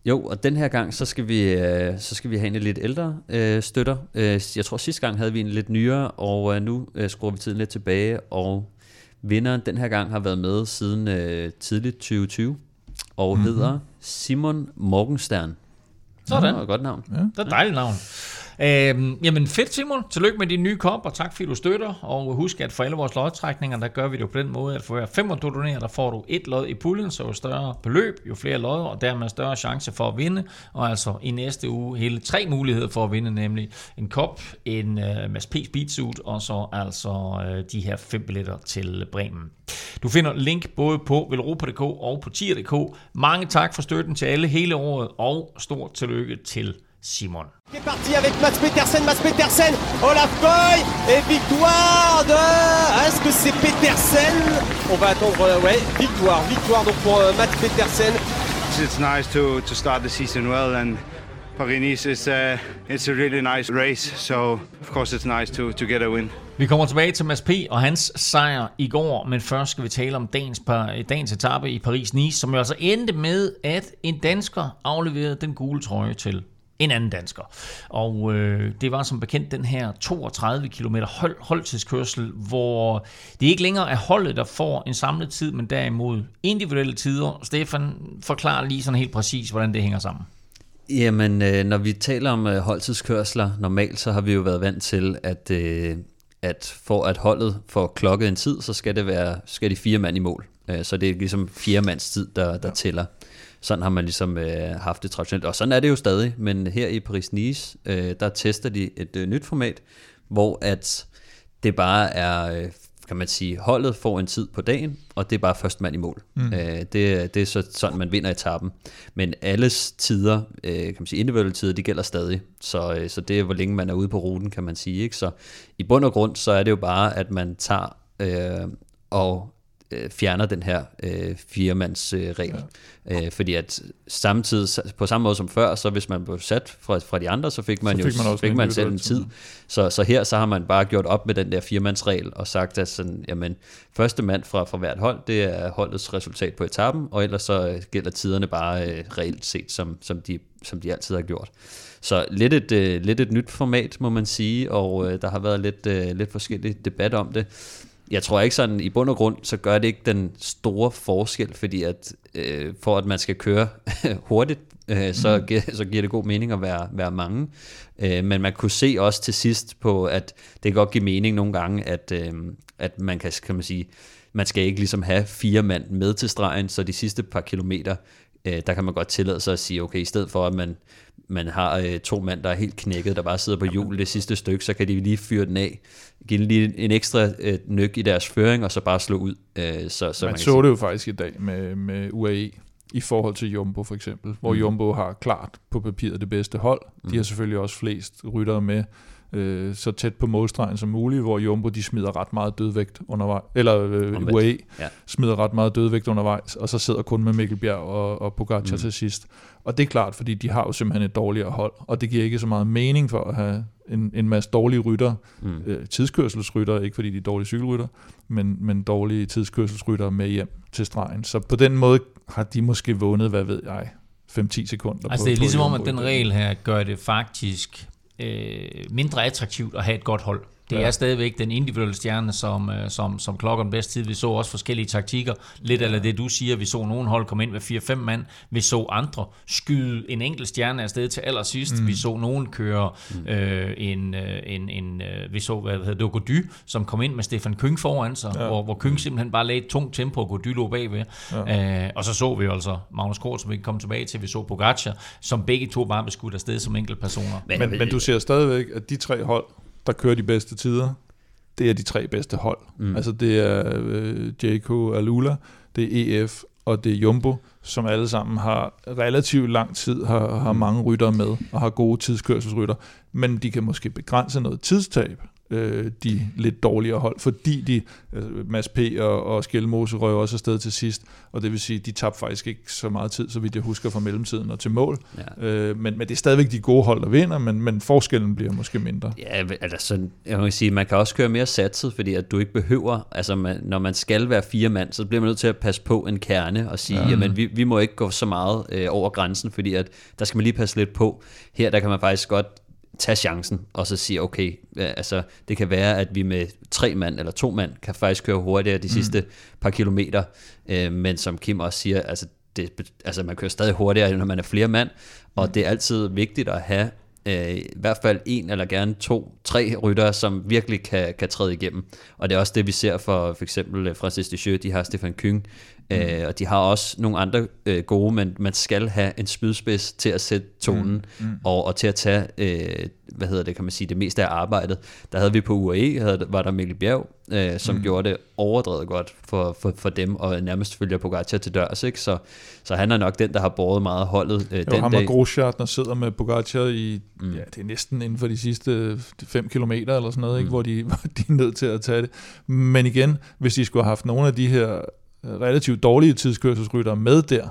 Jo, og den her gang, så skal vi, øh, så skal vi have en lidt ældre øh, støtter. Øh, jeg tror sidste gang havde vi en lidt nyere, og øh, nu øh, skruer vi tiden lidt tilbage, og vinderen den her gang har været med siden øh, tidligt 2020, og mm-hmm. hedder Simon Morgenstern. Sådan. Det er et godt navn. Ja. Det er et dejligt navn. Øhm, jamen fedt Simon, tillykke med din nye kop, og tak fordi du støtter. Og husk, at for alle vores lodtrækninger, der gør vi det på den måde, at for hver fem du donerer, der får du et lod i puljen, så jo større beløb, jo flere lod, og dermed større chance for at vinde. Og altså i næste uge hele tre muligheder for at vinde, nemlig en kop, en uh, Mads P. Speedsuit, og så altså uh, de her fem billetter til Bremen. Du finder link både på velropa.dk og på tier.dk. Mange tak for støtten til alle hele året, og stort tillykke til Simon. Qui est parti avec Mats Petersen, Mats Petersen, Olaf Koy et victoire de... Est-ce que c'est Petersen On va attendre, euh, ouais, victoire, victoire donc pour uh, Mats Petersen. It's nice to, to start the season well and Paris-Nice is uh, it's a really nice race, so of course it's nice to, to get a win. Vi kommer tilbage til Mads P. og hans sejr i går, men først skal vi tale om dagens, dagens etape i Paris-Nice, som jo altså endte med, at en dansker afleverede den gule trøje til en anden dansker. Og øh, det var som bekendt den her 32 km hold, holdtidskørsel, hvor det ikke længere er holdet, der får en samlet tid, men derimod individuelle tider. Stefan, forklar lige sådan helt præcis, hvordan det hænger sammen. Jamen, øh, når vi taler om øh, holdtidskørsler, normalt så har vi jo været vant til, at, øh, at for at holdet får klokket en tid, så skal det være skal de fire mand i mål. Øh, så det er ligesom fire mands tid, der, der ja. tæller. Sådan har man ligesom øh, haft det traditionelt, og sådan er det jo stadig, men her i Paris-Nice, øh, der tester de et øh, nyt format, hvor at det bare er, øh, kan man sige, holdet får en tid på dagen, og det er bare først mand i mål. Mm. Øh, det, det er så sådan, man vinder etappen. Men alles tider, øh, kan man sige, individuelle tider, de gælder stadig. Så, øh, så det er, hvor længe man er ude på ruten, kan man sige. Ikke? Så i bund og grund, så er det jo bare, at man tager øh, og øh, fjerner den her øh, firemands øh. Ja. Øh, fordi at samtidig, på samme måde som før, så hvis man blev sat fra, fra de andre, så fik man så fik jo man fik man selv en tid. Så, så her så har man bare gjort op med den der firemandsregel og sagt, at sådan, jamen, første mand fra, fra hvert hold, det er holdets resultat på etappen, og ellers så øh, gælder tiderne bare øh, reelt set, som, som, de, som de altid har gjort. Så lidt et, øh, lidt et nyt format, må man sige, og øh, der har været lidt, øh, lidt forskellig debat om det jeg tror ikke sådan, i bund og grund, så gør det ikke den store forskel, fordi at øh, for at man skal køre hurtigt, øh, så, mm. giver, så giver det god mening at være, være mange. Øh, men man kunne se også til sidst på, at det kan godt give mening nogle gange, at, øh, at man kan, kan man sige, man skal ikke ligesom have fire mand med til stregen, så de sidste par kilometer, øh, der kan man godt tillade sig at sige, okay, i stedet for at man man har øh, to mand, der er helt knækket, der bare sidder på hjul det sidste stykke, så kan de lige fyre den af, give lige en ekstra øh, nyk i deres føring, og så bare slå ud. Øh, så, så man, man så sige. det jo faktisk i dag med, med UAE, i forhold til Jumbo for eksempel, hvor mm. Jumbo har klart på papiret det bedste hold. De har selvfølgelig også flest ryttere med, øh, så tæt på målstregen som muligt, hvor Jumbo de smider ret meget dødvægt undervejs, eller øh, UAE ja. smider ret meget dødvægt undervejs, og så sidder kun med Mikkel Bjerg og, og Pogacar mm. til sidst. Og det er klart, fordi de har jo simpelthen et dårligere hold, og det giver ikke så meget mening for at have en, en masse dårlige rytter, mm. øh, tidskørselsrytter, ikke fordi de er dårlige cykelrytter, men, men dårlige tidskørselsrytter med hjem til stregen. Så på den måde har de måske vundet, hvad ved jeg, 5-10 sekunder. Altså på, det er ligesom om, at den regel her gør det faktisk øh, mindre attraktivt at have et godt hold. Det ja. er stadigvæk den individuelle stjerne, som, øh, som, som klokker den bedste tid. Vi så også forskellige taktikker. Lidt af det, du siger. Vi så nogle hold komme ind med 4-5 mand. Vi så andre skyde en enkelt stjerne afsted til allersidst. Mm. Vi så nogen køre mm. øh, en, øh, en, en øh, vi så, hvad hedder det, Gody, som kom ind med Stefan Køng foran sig, ja. hvor, hvor Køng simpelthen bare lagde et tungt tempo, og Gody lå bagved. Ja. Øh, og så så vi altså Magnus Kort, som vi kom tilbage til. Vi så Pogacar, som begge to bare blev skudt afsted som enkelte personer. Men, men, men du ser stadigvæk, at de tre hold, der kører de bedste tider, det er de tre bedste hold. Mm. Altså det er øh, Jayco Alula, det er EF og det er Jumbo, som alle sammen har relativt lang tid, har, har mm. mange ryttere med og har gode tidskørselsrytter, men de kan måske begrænse noget tidstab øh, de lidt dårligere hold, fordi de, altså Mads P. og, og Skjelmose røg også afsted til sidst, og det vil sige, de tabte faktisk ikke så meget tid, så vidt jeg husker fra mellemtiden og til mål. Ja. Øh, men, men det er stadigvæk de gode hold, der vinder, men, men forskellen bliver måske mindre. Ja, altså, jeg kan sige, man kan også køre mere satset, fordi at du ikke behøver, altså man, når man skal være fire mand, så bliver man nødt til at passe på en kerne og sige, ja. jamen vi, vi må ikke gå så meget øh, over grænsen, fordi at der skal man lige passe lidt på. Her der kan man faktisk godt tage chancen, og så sige, okay, altså det kan være, at vi med tre mand eller to mand kan faktisk køre hurtigere de mm. sidste par kilometer, øh, men som Kim også siger, altså, det, altså man kører stadig hurtigere, når man er flere mand, og mm. det er altid vigtigt at have øh, i hvert fald en eller gerne to, tre ryttere, som virkelig kan, kan træde igennem. Og det er også det, vi ser for for eksempel øh, Francis Deschamps, de har Stefan Kyng, mm. øh, og de har også nogle andre øh, gode, men man skal have en spydspids til at sætte tonen, mm. Mm. Og, og til at tage, øh, hvad hedder det, kan man sige, det meste af arbejdet. Der havde vi på UAE, havde, var der Mikkel Bjerg, øh, som mm. gjorde det overdrevet godt for, for, for dem, og nærmest følger Pogacar til dørs, ikke? Så, så han er nok den, der har båret meget holdet øh, jo, den ham dag. og der sidder med Pogacar i, mm. ja, det er næsten inden for de sidste 5 kilometer eller sådan noget, ikke? Mm. Hvor, de, hvor de er nødt til at tage det. Men igen, hvis de skulle have haft nogle af de her relativt dårlige tidskørselsrytter med der,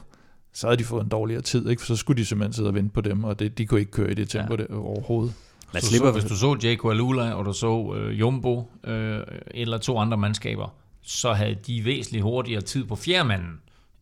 så havde de fået en dårligere tid, ikke? for så skulle de simpelthen sidde og vente på dem, og det, de kunne ikke køre i det tempo ja. der overhovedet. Man slipper, så, hvis du så Jake Alula, og du så øh, Jumbo, øh, eller to andre mandskaber, så havde de væsentligt hurtigere tid på fjerdemanden,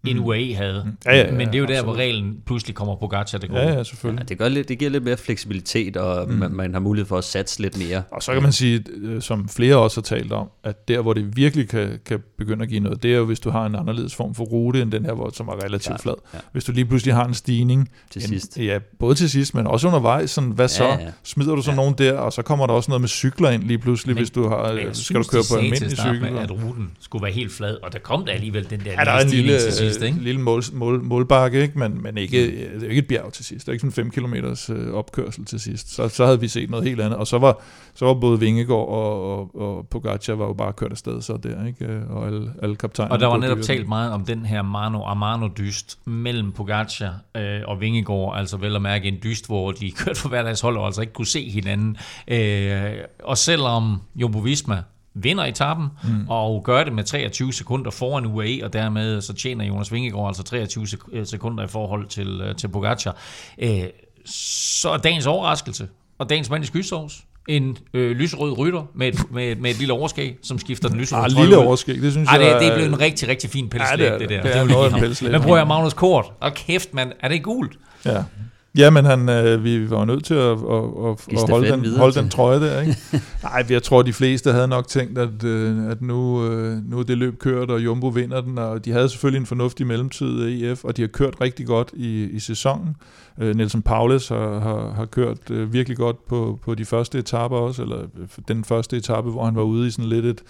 end UAE havde. Mm. Ja, ja, ja, Men det er jo der, absolut. hvor reglen pludselig kommer Pogacar det går. Ja, ja, selvfølgelig. Ja, det, gør lidt, det giver lidt mere fleksibilitet, og mm. man, man har mulighed for at satse lidt mere. Og så kan man sige, øh, som flere også har talt om, at der, hvor det virkelig kan, kan begynde at give noget, det er jo, hvis du har en anderledes form for rute, end den her, hvor, som er relativt flad. ja. Hvis du lige pludselig har en stigning. Til en, sidst. Ja, både til sidst, men også undervejs. Sådan, hvad så? Ja, ja. Smider du så Ja. nogen der, og så kommer der også noget med cykler ind lige pludselig, Men- hvis du har, øh, jeg skal synes, du køre på almindelig cykel. Med, at ruten skulle være helt flad, og der kom der alligevel den der Ja, der er en stigning lille, til sidst, ikke? øh, lille mål, mål, målbakke, ikke? Men, men ikke, det er jo ikke et bjerg til sidst. Det er ikke sådan 5 km øh, opkørsel til sidst. Så, så havde vi set noget helt andet. Og så var, så var både Vingegaard og, og, og Pogacar var jo bare kørt afsted så der, ikke? Øh, Og alle, alle kaptajner. Og der var netop dyret. talt meget om den her Mano Amano dyst mellem Pogacar øh, og Vingegaard, altså vel at mærke en dyst, hvor de kørte for hver deres hold og altså ikke kunne se hinanden. Øh, og selvom Jumbo Visma vinder etappen mm. og gør det med 23 sekunder foran UAE, og dermed så tjener Jonas Vingegaard altså 23 sek- øh, sekunder i forhold til, øh, til Pogacar. Øh, så er dagens overraskelse, og dagens mand i skysovs, en øh, lyserød rytter med et, med, med et lille overskæg, som skifter den lyserøde Ah, trøje lille overskæg, det synes Ej, jeg... det, det er- blev en rigtig, rigtig fin pelslæb, Ja, det er det, det. der. Det er jeg af en give ham. pelslæb. Men prøv at Magnus Kort. Og kæft, mand. Er det gult? Ja. Men han, øh, vi var nødt til at, at, at, at holde, den, holde til- den trøje der, ikke? Nej, jeg tror, de fleste havde nok tænkt, at, øh, at nu, øh, nu er det løb kørt, og Jumbo vinder den, og de havde selvfølgelig en fornuftig mellemtid af EF, og de har kørt rigtig godt i, i sæsonen. Øh, Nelson Paulus har, har, har kørt øh, virkelig godt på, på de første etaper også, eller øh, den første etape, hvor han var ude i sådan lidt et,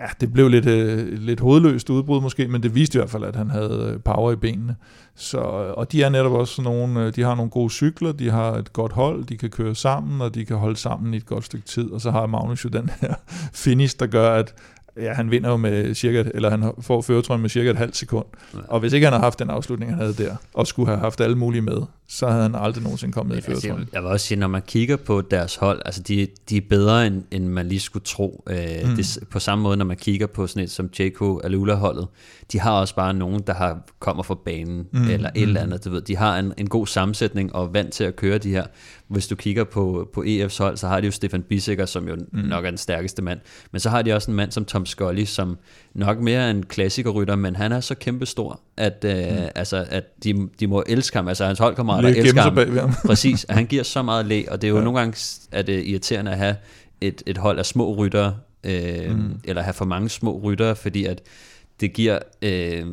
ja, det blev lidt, øh, lidt hovedløst udbrud måske, men det viste i hvert fald, at han havde øh, power i benene. Så, og de er netop også nogle, øh, de har nogle gode cykler, de har et godt hold, de kan køre sammen, og de kan holde sammen i et godt stykke tid, og så har Magnus jo den her finish, der gør, at ja, han vinder jo med cirka, eller han får føretrøjen med cirka et halvt sekund. Ja. Og hvis ikke han havde haft den afslutning, han havde der, og skulle have haft alle mulige med, så havde han aldrig nogensinde kommet i Altså, føretrøjen. jeg, jeg vil også sige, når man kigger på deres hold, altså de, de er bedre, end, end man lige skulle tro. Øh, mm. det, på samme måde, når man kigger på sådan et som Jaco Alula-holdet, de har også bare nogen, der har kommer fra banen, mm. eller et eller andet. Du ved, de har en, en god sammensætning og vant til at køre de her. Hvis du kigger på, på EF's hold, så har de jo Stefan Bissiger, som jo mm. nok er den stærkeste mand. Men så har de også en mand som Tom Scully, som nok mere er en klassikerrytter, men han er så kæmpestor, at, øh, mm. altså, at de, de må elske ham. Altså hans holdkammerater Lige elsker gemme sig ham. bag ved ham. Præcis, at han giver så meget læ, og det er jo Ja. nogle gange er det irriterende at have et, et hold af små ryttere, øh, mm. eller have for mange små ryttere, fordi at det giver, øh,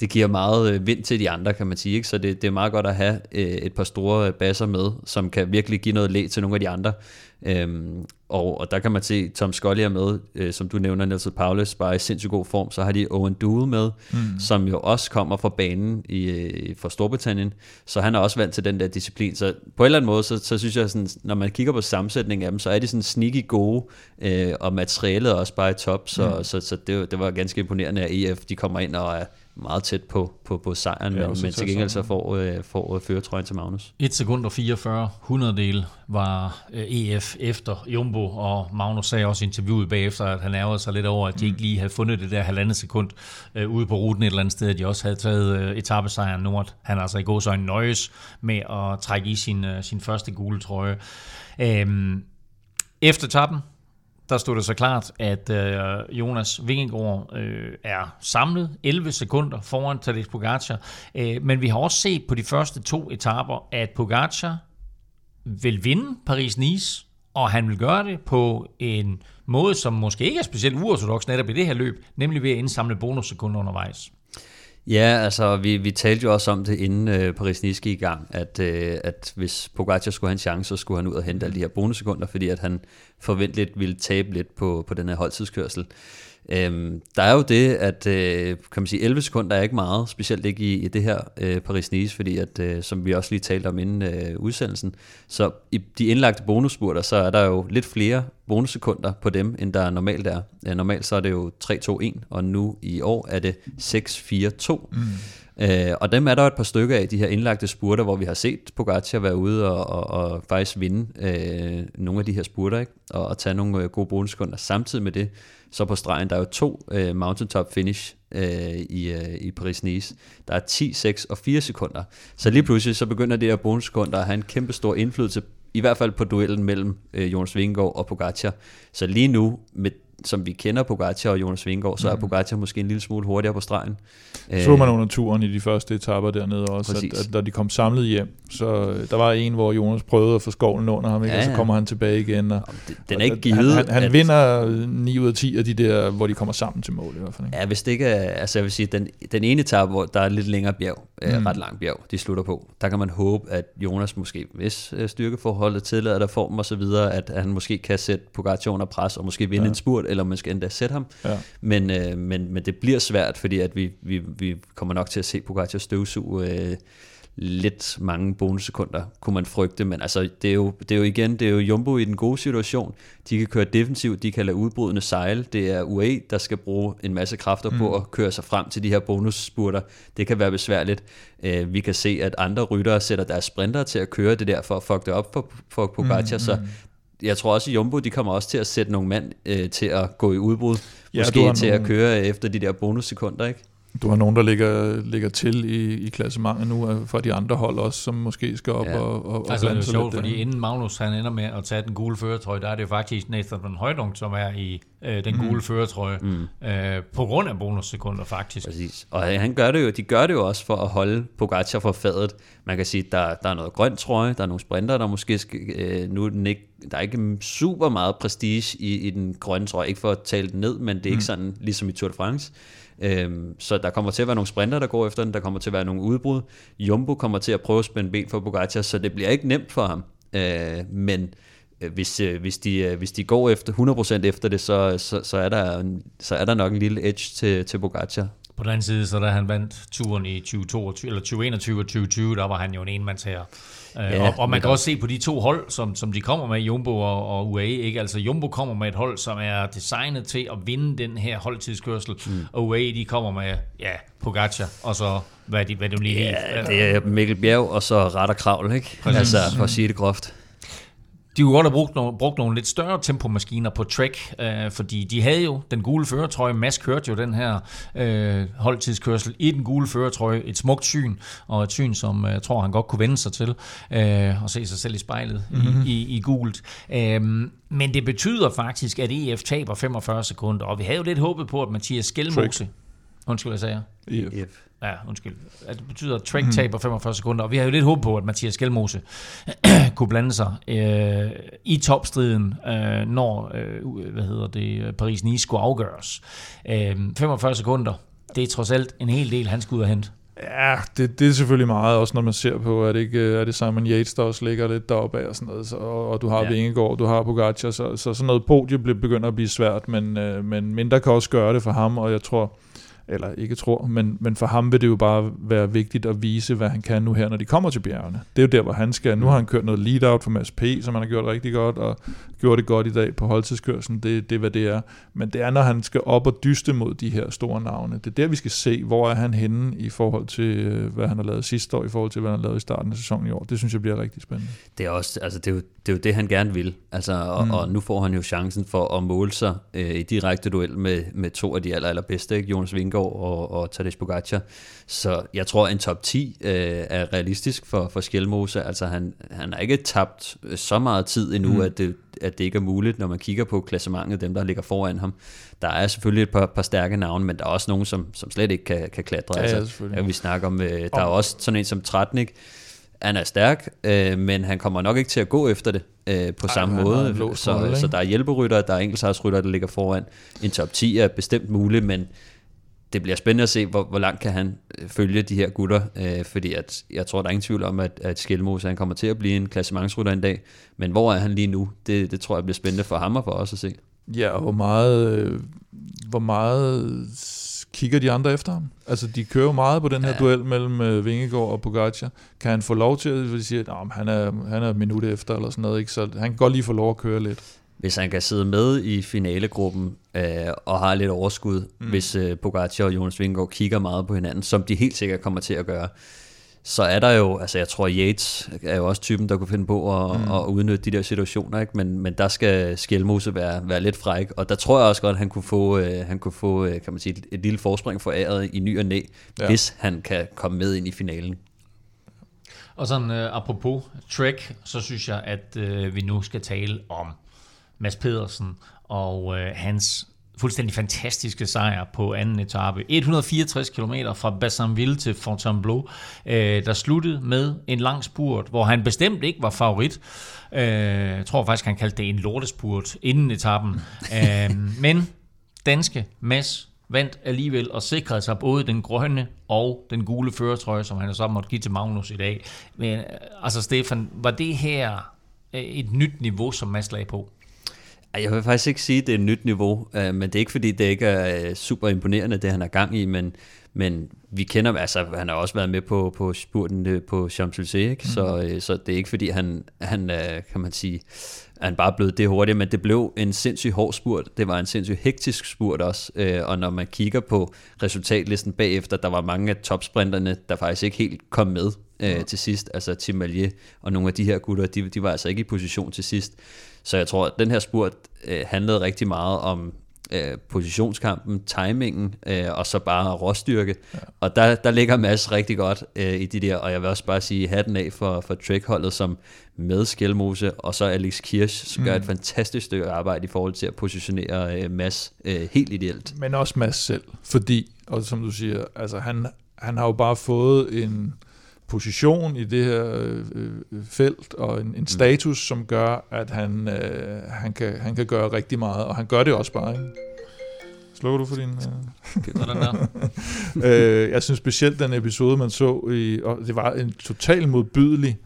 det giver meget øh, vind til de andre, kan man sige. Ikke? Så det, det er meget godt at have øh, et par store øh, basser med, som kan virkelig give noget læ til nogle af de andre. Øhm, og, og der kan man se, Tom Scully er med, øh, som du nævner, Nelson Paulus, bare i sindssygt god form. Så har de Owen Duel med, mm. som jo også kommer fra banen i, øh, fra Storbritannien. Så han er også vant til den der disciplin. Så på en eller anden måde, så, så synes jeg, sådan, når man kigger på sammensætningen af dem, så er de sådan sneaky gode, øh, og materialet er også bare i top. Så, mm. så, så det, det var ganske imponerende, at EF de kommer ind og er meget tæt på, på, på sejren, Ja, men, men til gengæld så får, øh, får øh, føretrøjen til Magnus. 1 sekund og 44 hundreddel var øh, EF efter Jumbo, og Magnus sagde også i interviewet bagefter, at han ærgede sig lidt over, at de ikke lige havde fundet det der halvandet sekund øh, ude på ruten et eller andet sted, at de også havde taget øh, etappesejren at han altså i går så nøjes med at trække i sin, øh, sin første gule trøje. Øhm, efter etappen, der stod det så klart, at øh, Jonas Vingegaard øh, er samlet 11 sekunder foran Tadej Pogacar. Øh, men vi har også set på de første to etaper, at Pogacar vil vinde Paris-Nice, og han vil gøre det på en måde, som måske ikke er specielt uortodox netop i det her løb, nemlig ved at indsamle bonussekunder undervejs. Ja, altså vi, vi talte jo også om det inden øh, Paris-Nice gik i gang, at, øh, at hvis Pogacar skulle have en chance, så skulle han ud og hente alle de her bonussekunder, fordi at han forventeligt ville tabe lidt på, på den her holdtidskørsel. Øhm, der er jo det, at øh, kan man sige, 11 sekunder er ikke meget, specielt ikke i, i det her øh, Paris-Nice, fordi at, øh, som vi også lige talte om inden øh, udsendelsen, så i de indlagte bonusspurter, så er der jo lidt flere bonussekunder på dem, end der normalt er. Øh, normalt så er det jo 3-2-1, og nu i år er det 6-4-2. Mm. Øh, og dem er der jo et par stykker af, de her indlagte spurter, hvor vi har set Pogacar være ude og, og, og faktisk vinde øh, nogle af de her spurter, ikke? Og, og tage nogle øh, gode bonussekunder. Samtidig med det, så på stregen, der er jo to øh, mountaintop finish øh, i, øh, i Paris-Nice. Der er 10, 6 og 4 sekunder. Så lige pludselig, så begynder det her bonussekunder at have en kæmpe stor indflydelse, i hvert fald på duellen mellem øh, Jonas Vingegaard og Pogacar. Så lige nu, med som vi kender Pogacar og Jonas Vingegaard, så er Pogacar måske en lille smule hurtigere på stregen. Så man under turen i de første etapper dernede også, Præcis. at, at da de kom samlet hjem, så øh, der var en, hvor Jonas prøvede at få skovlen under ham, ikke? Ja, og så ja. kommer han tilbage igen. Og, Den, den er ikke givet. Han, han, han at- vinder 9 ud af 10 af de der, hvor de kommer sammen til mål i hvert fald. Ikke? Ja, hvis det ikke er, altså jeg vil sige, den, den ene etape, hvor der er lidt længere bjerg, mm. ret lang bjerg, de slutter på, der kan man håbe, at Jonas måske, hvis øh, styrkeforholdet tillader der form og så videre, at han måske kan sætte Pogacar under pres, og måske vinde ja. en spurt, eller måske endda sætte ham. Ja. Men, øh, men, men det bliver svært, fordi at vi, vi, vi kommer nok til at se Pogacar støvsuge øh, lidt mange bonussekunder, kunne man frygte, men altså, det er, jo, det er jo igen, det er jo Jumbo i den gode situation, de kan køre defensivt, de kan lade udbrudende sejle, det er UAE, der skal bruge en masse kræfter mm. på at køre sig frem til de her bonusspurter, det kan være besværligt, øh, vi kan se, at andre ryttere sætter deres sprinter til at køre det der, for at fuck det op for, for Pogacar, mm, så jeg tror også, at Jumbo, de kommer også til at sætte nogle mand øh, til at gå i udbrud, Ja, måske til at nogle- køre efter de der bonussekunder, ikke? Du har nogen, der ligger, ligger til i, i klassementet nu øh, fra de andre hold også, som måske skal op Ja. og, og, og Altså, det er blande jo sig sjovt, lidt fordi der. inden Magnus han ender med at tage den gule føretrøje, der er det jo faktisk Nathan van Højdung, som er i øh, den gule føretrøje, mm. øh, på grund af bonussekunder faktisk. Præcis. Og han gør det jo, de gør det jo også for at holde Pogacar for fadet. Man kan sige, der, der er noget grønt trøje, der er nogle sprinter, der måske skal, øh, nu er den ikke, der er ikke super meget prestige i, i den grønne trøje, ikke for at tale den ned, men det er ikke sådan ligesom i Tour de France. Øhm, så der kommer til at være nogle sprinter, der går efter den, der kommer til at være nogle udbrud. Jumbo kommer til at prøve at spænde ben for Pogacar, så det bliver ikke nemt for ham. Øh, men øh, hvis, øh, hvis, de, øh, hvis de går efter 100% efter det, så, så, så, er der, så er der nok en lille edge til, til Pogacar. På den anden side, så da han vandt turen i 2022, eller 2021 og 2020, der var han jo en enmandsherre. Ja, Ja, og, og man kan også se på de to hold, som, som de kommer med, Jumbo og, og UAE. Ikke? Altså Jumbo kommer med et hold, som er designet til at vinde den her holdtidskørsel, mm. og UAE de kommer med, ja, Pogacar, og så hvad de, hvad de lige Ja, det er Mikkel Bjerg, og så ret og kravl, ikke? Præcis. Altså, for at sige det groft. De kunne godt have brugt nogle, brugt nogle lidt større tempomaskiner på Trek, øh, fordi de havde jo den gule føretrøje. Mads kørte jo den her øh, holdtidskørsel i den gule føretrøje. Et smukt syn, og et syn, som øh, jeg tror, han godt kunne vende sig til, øh, og se sig selv i spejlet mm-hmm. i, i, i gult. Øh, men det betyder faktisk, at EF taber 45 sekunder, og vi havde jo lidt håbet på, at Mathias Skelmose... Undskyld, hvad sagde jeg? EF. F. Ja, undskyld. Det betyder, at Trek mm. taber 45 sekunder, og vi havde jo lidt håb på, at Mathias Skelmose kunne blande sig øh, i topstriden, øh, når øh, hvad hedder det, Paris-Nice skulle afgøres. Øh, 45 sekunder, det er trods alt en hel del, han skulle ud og hente. Ja, det, det er selvfølgelig meget, også når man ser på, at det ikke er det Simon Yates, der også ligger lidt deroppe af og sådan noget, så, og, og du har Ja. Vingegaard, du har Pogacar, så, så sådan noget podie bliver- begynder at blive svært, men, øh, men mindre kan også gøre det for ham, og jeg tror, eller ikke tror, men, men for ham vil det jo bare være vigtigt at vise, hvad han kan nu her, når de kommer til bjergene. Det er jo der, hvor han skal. Nu har han kørt noget lead-out for Mads P., som han har gjort rigtig godt, og gjort det godt i dag på holdtidskørselen. Det, det er, hvad det er. Men det er, når han skal op og dyste mod de her store navne. Det er der, vi skal se, hvor er han henne i forhold til, øh, hvad han har lavet sidste år, i forhold til, hvad han har lavet i starten af sæsonen i år. Det synes jeg bliver rigtig spændende. Det er, også, altså, det, er jo, det er jo det, han gerne vil. Altså, og, mm. og nu får han jo chancen for at måle sig øh, i direkte duel med, med to af de aller, allerbedste, ikke? Jonas Vingegaard og, og Tadej Pogacar. Så jeg tror, en top 10 øh, er realistisk for, for Skjelmose. Altså, han, han har ikke tabt øh, så meget tid endnu, mm. at, det, at det ikke er muligt, når man kigger på klassementet, dem der ligger foran ham. Der er selvfølgelig et par, par stærke navne, men der er også nogen, som, som slet ikke kan, kan klatre. Ja, altså, ja, vi snakker om, øh, der er også sådan en som Tratnik, han er stærk, øh, men han kommer nok ikke til at gå efter det øh, på Ej, samme måde. Så, så der er hjælperytter, der er enkeltsejrsrytter, der ligger foran. En top 10 er bestemt mulig, men det bliver spændende at se, hvor, hvor langt kan han øh, følge de her gutter, øh, fordi at, jeg tror, der er ingen tvivl om, at, at Skelmose han kommer til at blive en klassementsrytter en dag, men hvor er han lige nu? Det, det tror jeg bliver spændende for ham og for os at se. Ja, og hvor meget, øh, hvor meget kigger de andre efter ham? Altså, de kører jo meget på den her Ja. duel mellem øh, Vingegaard og Pogacar. Kan han få lov til at de siger, at han er, han er et minut efter, eller sådan noget, ikke? Så han kan godt lige få lov at køre lidt. Hvis han kan sidde med i finalegruppen øh, og har lidt overskud, mm. hvis øh, Pogacar og Jonas Vingegaard kigger meget på hinanden, som de helt sikkert kommer til at gøre, så er der jo, altså jeg tror Yates er jo også typen, der kunne finde på at, mm. at udnytte de der situationer, ikke? Men, men der skal Skjelmose være, være lidt fræk, og der tror jeg også godt, at han kunne få, øh, han kunne få øh, kan man sige, et, et lille forspring for æret i ny og næ, ja. Hvis han kan komme med ind i finalen. Og sådan øh, apropos Trek, så synes jeg, at øh, vi nu skal tale om Mads Pedersen og øh, hans fuldstændig fantastiske sejr på anden etape. 164 km fra Bassanville til Fontainebleau, øh, der sluttede med en lang spurt, hvor han bestemt ikke var favorit. Øh, jeg tror faktisk, han kaldte det en lortespurt inden etappen. øh, men danske Mads vandt alligevel og sikrede sig både den grønne og den gule føretrøje, som han så måtte give til Magnus i dag. Men altså Stefan, var det her et nyt niveau, som Mads lagde på? Jeg vil faktisk ikke sige, at det er et nyt niveau, øh, men det er ikke fordi, det ikke er øh, super imponerende, det han er gang i, men, men vi kender, altså han har også været med på, på spurten øh, på Champs-Élysées, ikke? Mm. Så, så det er ikke fordi, han, han kan man sige, han bare blevet det hurtigt, men det blev en sindssygt hård spurt. Det var en sindssygt hektisk spurt også, og når man kigger på resultatlisten bagefter, der var mange af topsprinterne, der faktisk ikke helt kom med øh, til sidst. Altså Tim Malier og nogle af de her gutter, de, de var altså ikke i position til sidst. Så jeg tror, at den her spurt øh, handlede rigtig meget om øh, positionskampen, timingen, øh, og så bare råstyrke. Ja. Og der, der ligger Mads rigtig godt øh, i de der, og jeg vil også bare sige hatten af for, for Trek-holdet, som med Skelmose, og så Alex Kirsch, gør mm. et fantastisk stykke arbejde i forhold til at positionere øh, Mads øh, helt ideelt. Men også Mads selv, fordi, og som du siger, altså han, han har jo bare fået en position i det her øh, øh, felt og en, en mm. status, som gør, at han, øh, han, kan, han kan gøre rigtig meget, og han gør det også bare. Ikke? Slukker du for din... Øh... øh, jeg synes specielt den episode, man så, i, og det var en total modbydelig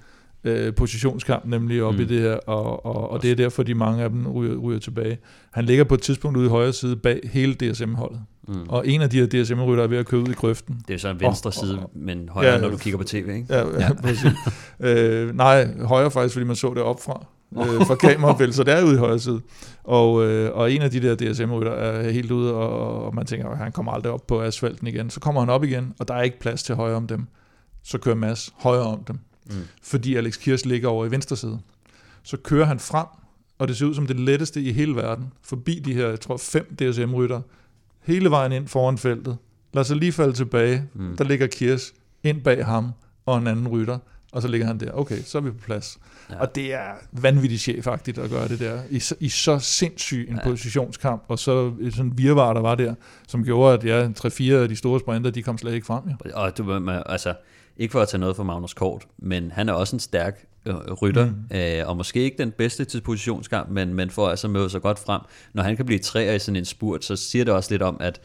øh, positionskamp, nemlig op mm. i det her, og, og, og det er derfor, de mange af dem ryger, ryger tilbage. Han ligger på et tidspunkt ude i højre side bag hele DSM-holdet. Mm. Og en af de her DSM-rytter er ved at køre ud i grøften. Det er så en venstre og, side, og, men højre, ja, når du kigger på tv, ikke? Ja, ja. ja præcis. øh, nej, højre faktisk, fordi man så det op fra øh, fra kamerabilledet, så det er ude i højre side. Og, øh, og en af de der DSM-rytter er helt ude, og, og man tænker, at han kommer aldrig op på asfalten igen. Så kommer han op igen, og der er ikke plads til højre om dem. Så kører Mads højre om dem, mm. fordi Alex Kirs ligger over i venstre side. Så kører han frem, og det ser ud som det letteste i hele verden, forbi de her, jeg tror, fem DSM-rytter, hele vejen ind foran feltet. Lad sig lige falde tilbage. Mm. Der ligger Kirs ind bag ham og en anden rytter. Og så ligger han der. Okay, så er vi på plads. Ja. Og det er vanvittigt chefagtigt at gøre det der. I, i så sindssyg en ja. positionskamp, og så sådan en virvar, der var der, som gjorde, at ja, tre-fire af de store sprinter, de kom slet ikke frem. Ja. Og du, altså, ikke for at tage noget fra Magnus Kort, men han er også en stærk øh, rytter, mm. øh, og måske ikke den bedste til positionskamp, men, men får altså møde sig godt frem. Når han kan blive træer i sådan en spurt, så siger det også lidt om, at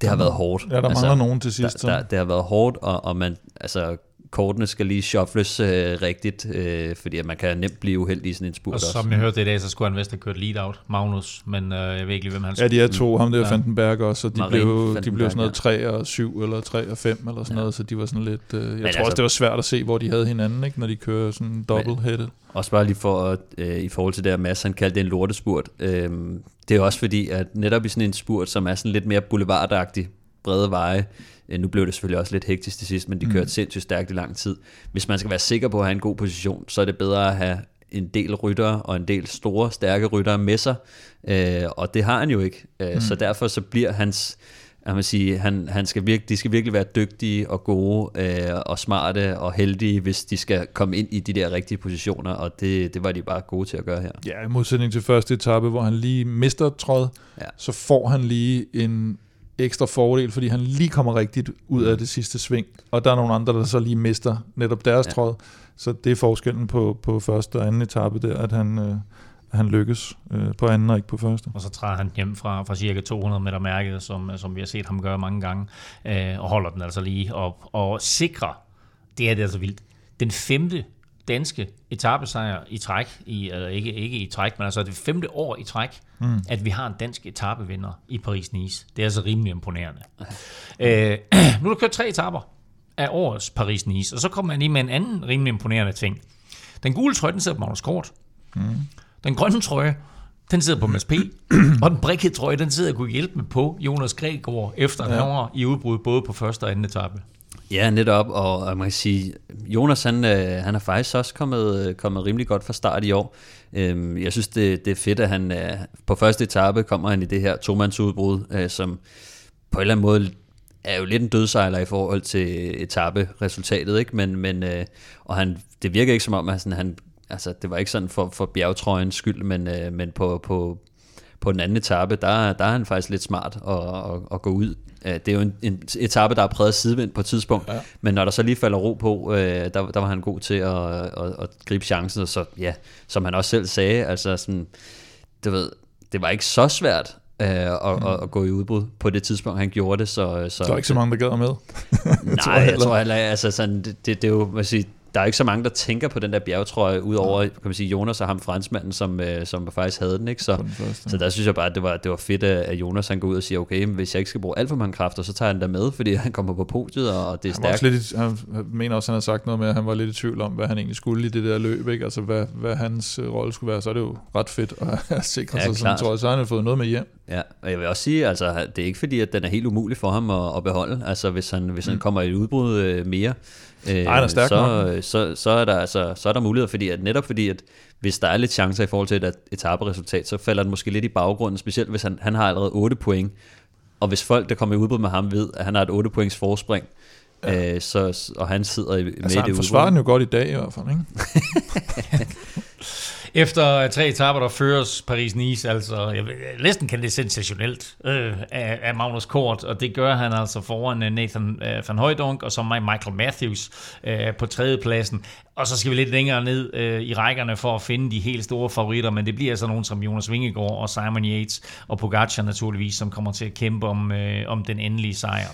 det har været hårdt. Ja, der altså, mangler nogen til sidst. Der, der, det har været hårdt, og, og man, altså, kortene skal lige shuffles øh, rigtigt, øh, fordi man kan nemt blive uheldig i sådan en spurt Og som jeg hørte i dag, så skulle han vist have kørt lead-out, Magnus, men øh, jeg ved ikke lige, hvem han Ja, de er to, ham der ja. Vandenberg også, og de blev, de blev sådan noget 3 og 7, eller 3 og 5, eller sådan ja. noget, så de var sådan lidt... Øh, jeg men tror altså, også, det var svært at se, hvor de havde hinanden, ikke, når de kører sådan double-headed. Også bare lige for, øh, i forhold til det, at Mads han kaldte det en lortespurt. Øh, det er også fordi, at netop i sådan en spurt, som er sådan lidt mere boulevardagtig, brede veje, nu blev det selvfølgelig også lidt hektisk til sidst, men de kørte mm. sindssygt stærkt i lang tid. Hvis man skal være sikker på at have en god position, så er det bedre at have en del ryttere og en del store, stærke ryttere med sig, øh, og det har han jo ikke. Øh, mm. Så derfor så bliver hans, jeg vil sige, han, han skal virke, de skal virkelig være dygtige og gode øh, og smarte og heldige, hvis de skal komme ind i de der rigtige positioner, og det, det var de bare gode til at gøre her. Ja, i modsætning til første etape, hvor han lige mister tråd, ja. så får han lige en, ekstra fordel, fordi han lige kommer rigtigt ud af det sidste sving, og der er nogle andre, der så lige mister netop deres ja. tråd. Så det er forskellen på, på første og anden etape der, at han, øh, han lykkes øh, på anden og ikke på første. Og så træder han hjem fra, fra cirka 200 meter mærket, som, som vi har set ham gøre mange gange, øh, og holder den altså lige op og sikrer, det er det altså vildt, den femte danske etappesejr i træk, i, eller ikke, ikke i træk, men altså det femte år i træk, mm. at vi har en dansk etapevinder i Paris-Nice. Det er altså rimelig imponerende. øh, nu er der kørt tre etapper af årets Paris-Nice, og så kommer man lige med en anden rimelig imponerende ting. Den gule trøje, den sidder på Magnus Kort. Mm. Den grønne trøje, den sidder på Mads P. og den brikkede trøje, den sidder og kunne hjælpe med på Jonas Gregor, efter ja. i udbrud både på første og anden etape. Ja, netop, og man kan sige, Jonas han, øh, han er faktisk også kommet, kommet rimelig godt fra start i år. Øhm, jeg synes, det, det er fedt, at han øh, på første etape kommer han i det her tomandsudbrud, øh, som på en eller anden måde er jo lidt en dødsejler i forhold til etape-resultatet, ikke? Men, men, og han, det virker ikke som om, at han, han altså, det var ikke sådan for, for bjergtrøjens skyld, men, men på, på, på den anden etape, der, der er han faktisk lidt smart at, at, at gå ud. Øh, Det er jo en, en etape, der er præget sidevind på et tidspunkt, ja. men når der så lige falder ro på, øh, der, der var han god til at, at, at gribe chancen, og så ja, som han også selv sagde, altså sådan, du ved, det var ikke så svært øh, at, mm. at, at gå i udbrud på det tidspunkt, han gjorde det. Så, så, Der er ikke så mange, der gad med. Nej, jeg tror heller altså sådan, det, det, det er jo, hvad sige, der er ikke så mange, der tænker på den der bjergetrøje, udover kan man sige, Jonas og ham franskmanden, som, øh, som faktisk havde den. Ikke? Så, første. så der synes jeg bare, at det var, det var fedt, at Jonas han går ud og siger, okay, hvis jeg ikke skal bruge alt for mange kræfter, så tager han der med, fordi han kommer på podiet, og det er Han, stærkt. også lidt, han han mener også, at han har sagt noget med, at han var lidt i tvivl om, hvad han egentlig skulle i det der løb. Ikke? Altså, hvad, hvad hans øh, rolle skulle være. Så er det jo ret fedt at have sikret Ja, sig klart. en trøje. Så har han fået noget med hjem. Ja, og jeg vil også sige, altså, det er ikke fordi, at den er helt umulig for ham at, at beholde. Altså, hvis han, hvis han kommer i et udbrud øh, mere, øh, han er stærk så, nok. så, så, er der, altså, så er der muligheder, fordi at netop fordi, at hvis der er lidt chancer i forhold til et etaperesultat, så falder den måske lidt i baggrunden, specielt hvis han, han har allerede 8 point. Og hvis folk, der kommer i udbrud med ham, ved, at han har et 8 points forspring, ja. øh, så, og han sidder i, med Altså, i han det forsvarer udbrud. den jo godt i dag i hvert fald. Ikke? Efter tre etaper, der føres Paris-Nice, altså jeg næsten kan det sensationelt øh, af, af Magnus Kort, og det gør han altså foran øh, Nathan øh, van Højdunk, og så Michael Matthews øh, på tredjepladsen. Og så skal vi lidt længere ned øh, i rækkerne for at finde de helt store favoritter, men det bliver altså nogen som Jonas Vingegaard og Simon Yates og Pogacar naturligvis, som kommer til at kæmpe om, øh, om den endelige sejr.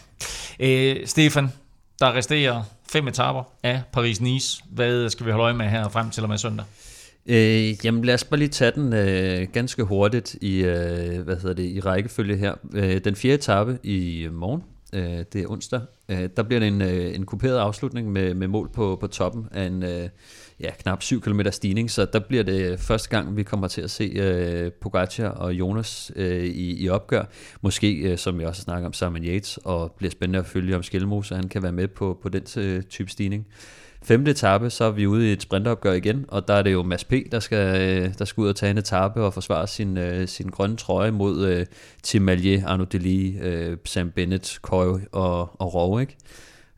Øh, Stefan, der resterer fem etaper af Paris-Nice. Hvad skal vi holde øje med her frem til og med søndag? Øh, jamen lad os bare lige tage den øh, ganske hurtigt i, øh, hvad hedder det, i rækkefølge her. Øh, den fjerde etape i morgen, øh, det er onsdag, øh, der bliver det en, øh, en kuperet afslutning med, med mål på, på toppen af en øh, ja, knap 7 km stigning, så der bliver det første gang, vi kommer til at se øh, Pogacar og Jonas øh, i, i opgør. Måske, øh, som vi også snakker om, Simon Yates, og bliver spændende at følge om Skelmose, han kan være med på, på den øh, type stigning. Femte etape, så er vi ude i et sprinteropgør igen, og der er det jo Mads P., der skal, øh, der skal ud og tage en etape og forsvare sin, øh, sin grønne trøje mod øh, Tim Mallier, Arnaud Deli, øh, Sam Bennett, Coy og, og Rove, ikke?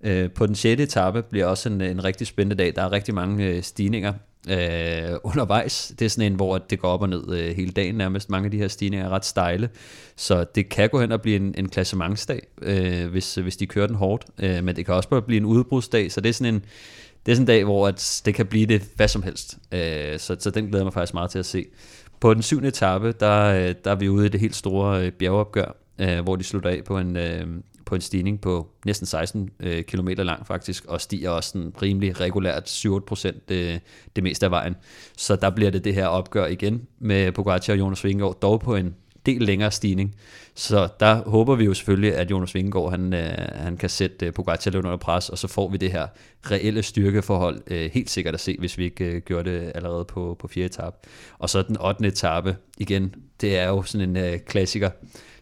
Øh, på den sjette etape bliver også en, en rigtig spændende dag. Der er rigtig mange øh, stigninger øh, undervejs. Det er sådan en, hvor det går op og ned øh, hele dagen nærmest. Mange af de her stigninger er ret stejle, så det kan gå hen og blive en, en klassementsdag, øh, hvis, hvis de kører den hårdt. Øh, men det kan også bare blive en udbrudsdag, så det er sådan en, det er sådan en dag, hvor at det kan blive det hvad som helst. Øh, så, så den glæder jeg mig faktisk meget til at se. På den syvende etape, der, øh, der er vi ude i det helt store øh, bjergeopgør, øh, hvor de slutter af på en, øh, på en stigning på næsten 16 øh, km lang faktisk, og stiger også sådan rimelig regulært 7 procent øh, det meste af vejen. Så der bliver det det her opgør igen med Pogacar og Jonas Vingegaard, dog på en del længere stigning. Så der håber vi jo selvfølgelig, at Jonas Vingegaard han, øh, han kan sætte øh, Pogacar lidt under pres, og så får vi det her reelle styrkeforhold øh, helt sikkert at se, hvis vi ikke øh, gjorde det allerede på, på fjerde etape. Og så den 8. etape, igen, det er jo sådan en øh, klassiker,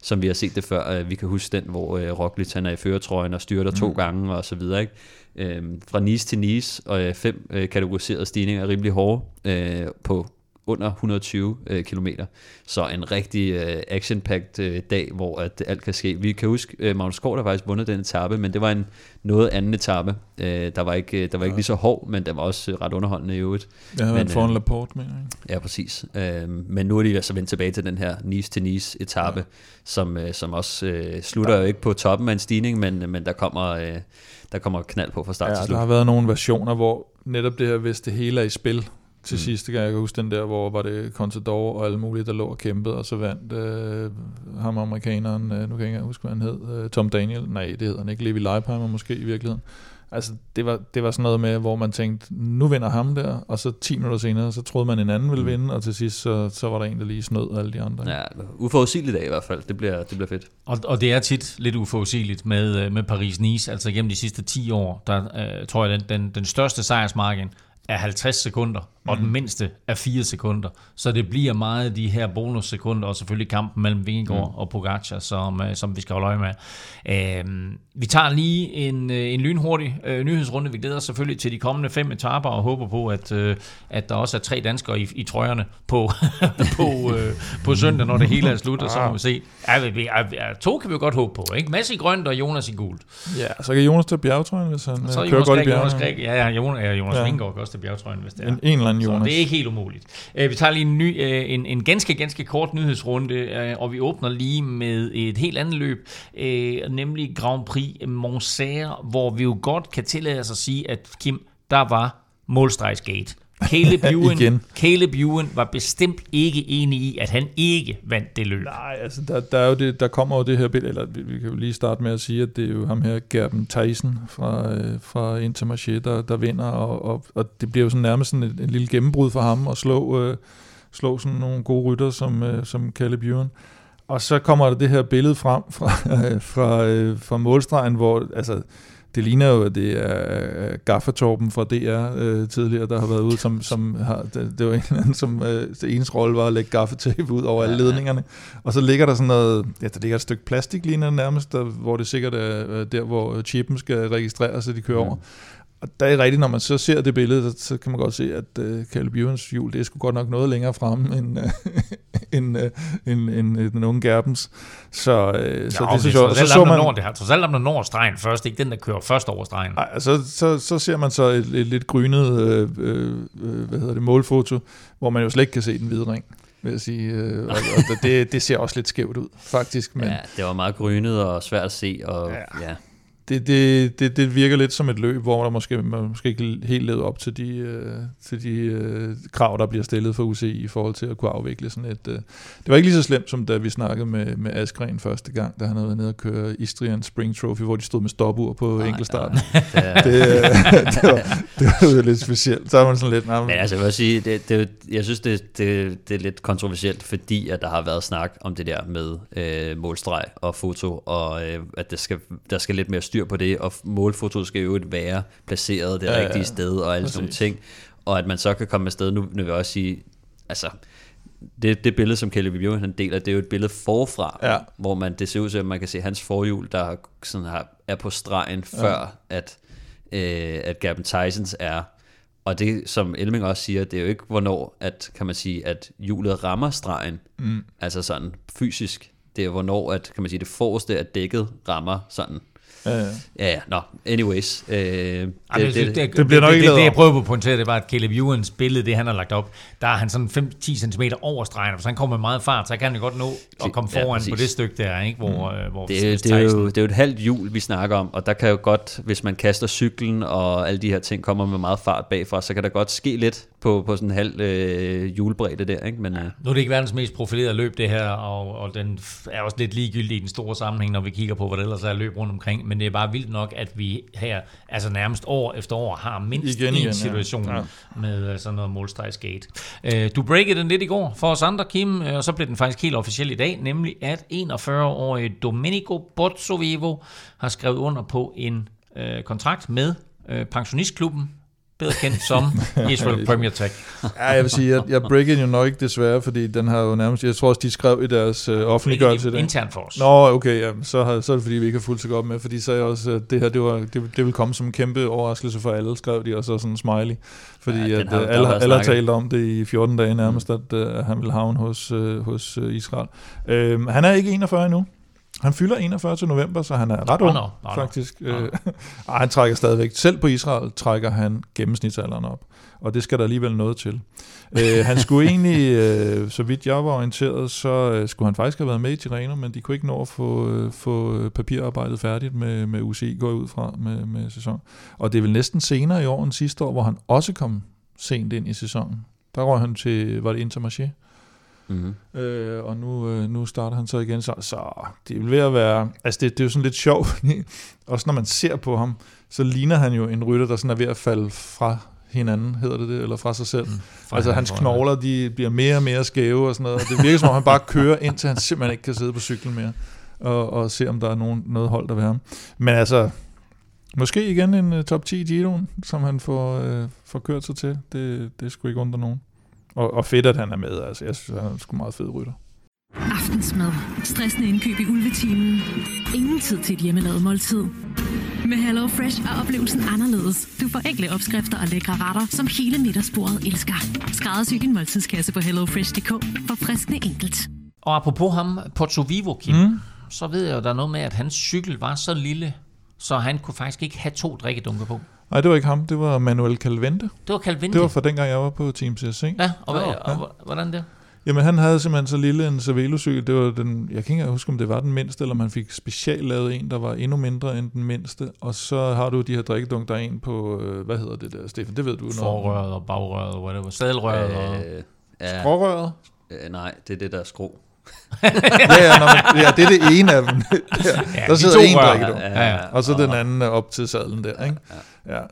som vi har set det før. Vi kan huske den, hvor øh, Roglic han er i føretrøjen og styrter mm. to gange og så videre. Ikke? Øhm, fra Nice til Nice, og øh, fem øh, kategoriserede stigninger er rimelig hårde øh, på under 120 øh, km. Så en rigtig øh, action-packed øh, dag, hvor at alt kan ske. Vi kan huske, øh, Magnus Kort har faktisk vundet den etape, men det var en noget anden etape. Øh, der var ikke, der var ikke lige så hård, men den var også øh, ret underholdende i øvrigt. Jeg har Men, været foran øh, Laporte, mener jeg. Ja, præcis. Øh, men nu er de altså vendt tilbage til den her Nice til Nice etape, ja. som, øh, som også øh, slutter jo ikke på toppen af en stigning, men, men der kommer øh, der kommer knald på fra start Ja, til der slut. har været nogle versioner, hvor netop det her, hvis det hele er i spil til mm. sidst, kan jeg kan huske den der, hvor var det Contador og alle mulige, der lå og kæmpede, og så vandt øh, ham amerikaneren, øh, nu kan jeg ikke huske, hvad han hed, øh, Tom Daniel, nej, det hedder han ikke, Levi Leipheimer måske i virkeligheden. Altså, det var, det var sådan noget med, hvor man tænkte, nu vinder ham der, og så 10 minutter senere, så troede man, en anden ville vinde, og til sidst, så, så var der en, der lige snød alle de andre. Ja, uforudsigeligt dag i hvert fald. Det bliver, det bliver fedt. Og, og det er tit lidt uforudsigeligt med, øh, med Paris-Nice. Altså gennem de sidste 10 år, der øh, tror jeg, den, den, den største sejrsmargin er 50 sekunder, og den mindste er 4 sekunder. Så det bliver meget de her bonussekunder, og selvfølgelig kampen mellem Vingegaard mm. og Pogacar, som, øh, som vi skal holde øje med. Øhm, vi tager lige en, øh, en lynhurtig øh, nyhedsrunde. Vi glæder os selvfølgelig til de kommende fem etaper, og håber på, at, øh, at der også er tre danskere i, i trøjerne på, på, øh, på søndag, når det hele er slut, og så må vi se. Ja, vi, vi, ja, to kan vi jo godt håbe på, ikke? Mads i grønt og Jonas i gult. Ja, så kan Jonas tage bjergetrøjen, hvis han Så øh, kører Jonas godt i Græk, Jonas bjergene. Græk, ja, ja, Jonas, ja, Jonas Ja. Vingegaard kan også til bjergetrøjen, hvis det er. En, en eller Jonas. Så det er ikke helt umuligt. Øh, vi tager lige en, ny, øh, en, en ganske, ganske kort nyhedsrunde, øh, og vi åbner lige med et helt andet løb, øh, nemlig Grand Prix Monserre, hvor vi jo godt kan tillade os at sige, at Kim, der var målstregsgate. Caleb Ewan, Caleb Ewan var bestemt ikke enig i, at han ikke vandt det løb. Nej, altså der, der, er jo det, der kommer jo det her billede, eller vi, vi kan jo lige starte med at sige, at det er jo ham her, Gerben Theisen fra, øh, fra Intermarché, der, der vinder, og, og, og det bliver jo sådan nærmest sådan et, en lille gennembrud for ham at slå, øh, slå sådan nogle gode rytter som, øh, som Caleb Ewan. Og så kommer der det her billede frem fra, øh, fra, øh, fra målstregen, hvor altså, det ligner jo, at det er Gaffertorben fra DR øh, tidligere, der har været ude, som, som har, det, det var en eller anden, som øh, eneste rolle var at lægge gaffetape ud over ja, alle ledningerne. Og så ligger der sådan noget, ja, der ligger et stykke plastik ligner nærmest, der, hvor det sikkert er der, hvor chippen skal registreres, så de kører ja. over. Og der er rigtigt, når man så ser det billede, så kan man godt se, at uh, Caleb Ewans hjul, det er sgu godt nok noget længere fremme end, uh, end, uh, end, end, end den unge Gerbens. Så, uh, ja, så det synes jeg, så, så man... Når det her, trods alt om der når stregen først, ikke den, der kører først over stregen. Nej, så, så, så ser man så et, et lidt grynet øh, øh, hvad hedder det, målfoto, hvor man jo slet ikke kan se den hvide ring vil jeg sige. Øh, og, og det, det ser også lidt skævt ud, faktisk. Men... Ja, det var meget grynet og svært at se, og ja. ja det, det, det, det virker lidt som et løb, hvor der måske, man måske ikke helt leder op til de, øh, til de øh, krav, der bliver stillet for UCI i forhold til at kunne afvikle sådan et... Øh. Det var ikke lige så slemt, som da vi snakkede med, med Askren første gang, da han havde været nede og køre Istrian Spring Trophy, hvor de stod med stopur på nej, enkeltstarten. Nej. det, øh, det, var, det var jo lidt specielt. Så er man sådan lidt... Nej, men, altså, jeg vil sige, det, det, jeg synes, det, det, det er lidt kontroversielt, fordi at der har været snak om det der med øh, målstreg og foto, og øh, at det skal, der skal lidt mere styr på det, og målfotoet skal jo være placeret det ja, rigtige ja, sted, og alle sådan nogle ting, og at man så kan komme afsted, nu, nu vil jeg også sige, altså, det, det billede, som Caleb Ewan han deler, det er jo et billede forfra, ja. hvor man, det ser ud til, at man kan se hans forhjul, der sådan har, er på stregen, før ja. at, øh, at Gavin Tysons er. Og det, som Elming også siger, det er jo ikke, hvornår, at, kan man sige, at hjulet rammer stregen, mm. altså sådan fysisk. Det er, hvornår, at, kan man sige, det forreste af dækket rammer sådan Ja, ja. ja, nå, anyways. Øh, det, Jamen, det, det, det, det, bliver nok ikke det, det, jeg prøver på at pointere, det var, at Caleb Ewans billede, det han har lagt op, der er han sådan 5-10 cm over stregen, så han kommer med meget fart, så kan han jo godt nå at komme foran ja, på det stykke der, ikke? Hvor, mm. hvor det, det, er jo, det er jo et halvt hjul, vi snakker om, og der kan jo godt, hvis man kaster cyklen og alle de her ting kommer med meget fart bagfra, så kan der godt ske lidt på, på sådan en halv øh, hjulbredde der. Ikke? Men, ja. Øh. Nu er det ikke verdens mest profilerede løb, det her, og, og den er også lidt ligegyldig i den store sammenhæng, når vi kigger på, hvad der ellers er løb rundt omkring. Men det er bare vildt nok, at vi her, altså nærmest år efter år, har mindst igen, en situation ja. Ja. med øh, sådan noget målstregsgate. Uh, du breakede den lidt i går for os andre, Kim, og så blev den faktisk helt officiel i dag, nemlig at 41-årige Domenico Bozzovivo har skrevet under på en uh, kontrakt med uh, pensionistklubben bedre kendt som Israel Premier Tech. ja, jeg vil sige, jeg, jeg breakede jo nok ikke desværre, fordi den har jo nærmest, jeg tror også, de skrev i deres uh, offentliggørelse. Det internt for os. Nå, okay, ja, så, har, så er det fordi, vi ikke har fulgt så godt med, fordi så er jeg også, at det her, det, var, det, det vil komme som en kæmpe overraskelse for alle, skrev de, og så sådan en smiley. Fordi ja, at, har, uh, alle, alle har talt om det i 14 dage nærmest, mm. at uh, han vil havne hos, uh, hos Israel. Uh, han er ikke 41 endnu. Han fylder 41 til november, så han er ret ung, no, no, no, faktisk. No. Øh, ej, han trækker stadigvæk. Selv på Israel trækker han gennemsnitsalderen op, og det skal der alligevel noget til. øh, han skulle egentlig, øh, så vidt jeg var orienteret, så øh, skulle han faktisk have været med i Tireno, men de kunne ikke nå at få, øh, få papirarbejdet færdigt med, med UCI, går ud fra med, med sæson. Og det er vel næsten senere i år end sidste år, hvor han også kom sent ind i sæsonen. Der røg han til, var det Intermarché? Mm-hmm. Øh, og nu, øh, nu starter han så igen, så, så det vil ved at være, altså det, det er jo sådan lidt sjovt, også når man ser på ham, så ligner han jo en rytter, der sådan er ved at falde fra hinanden, hedder det det, eller fra sig selv. Mm, fra altså hans knogler, de bliver mere og mere skæve og sådan noget, og det virker som om han bare kører indtil han simpelthen ikke kan sidde på cyklen mere, og, og se om der er nogen, noget hold der vil ham. Men altså, måske igen en uh, top 10 Giroen, som han får, uh, får kørt sig til, det, det skulle ikke undre nogen. Og, og fedt, at han er med. Altså, jeg synes, han er sgu meget fed rytter. Aftensmad. Stressende indkøb i ulvetimen. Ingen tid til et hjemmelavet måltid. Med Hello Fresh er oplevelsen anderledes. Du får enkle opskrifter og lækre retter, som hele middagsbordet elsker. Skræddersy din måltidskasse på hellofresh.dk for friskende enkelt. Og apropos ham, Porto Vivo, Kim, mm. så ved jeg jo, der er noget med, at hans cykel var så lille, så han kunne faktisk ikke have to drikkedunker på. Nej, det var ikke ham. Det var Manuel Calvente. Det var Calvin. Det var fra dengang, jeg var på Team CSC. Ja, og, hvad, Nå, og, og hvordan det? Jamen, han havde simpelthen så lille en Cervelo-cykel. Det var den, jeg kan ikke huske, om det var den mindste, eller om han fik specielt lavet en, der var endnu mindre end den mindste. Og så har du de her drikkedunk, der er en på, øh, hvad hedder det der, Stefan? Det ved du. Forrøret og bagrøret og whatever. Sadelrøret og... Øh, ja, Skrårøret? øh, nej, det er det der er skrå. ja, ja, nå, men, ja, det er det ene af dem. ja, der de sidder to en drikkedunk. Ja, ja. Og så den anden op til sadlen der, ikke? Ja.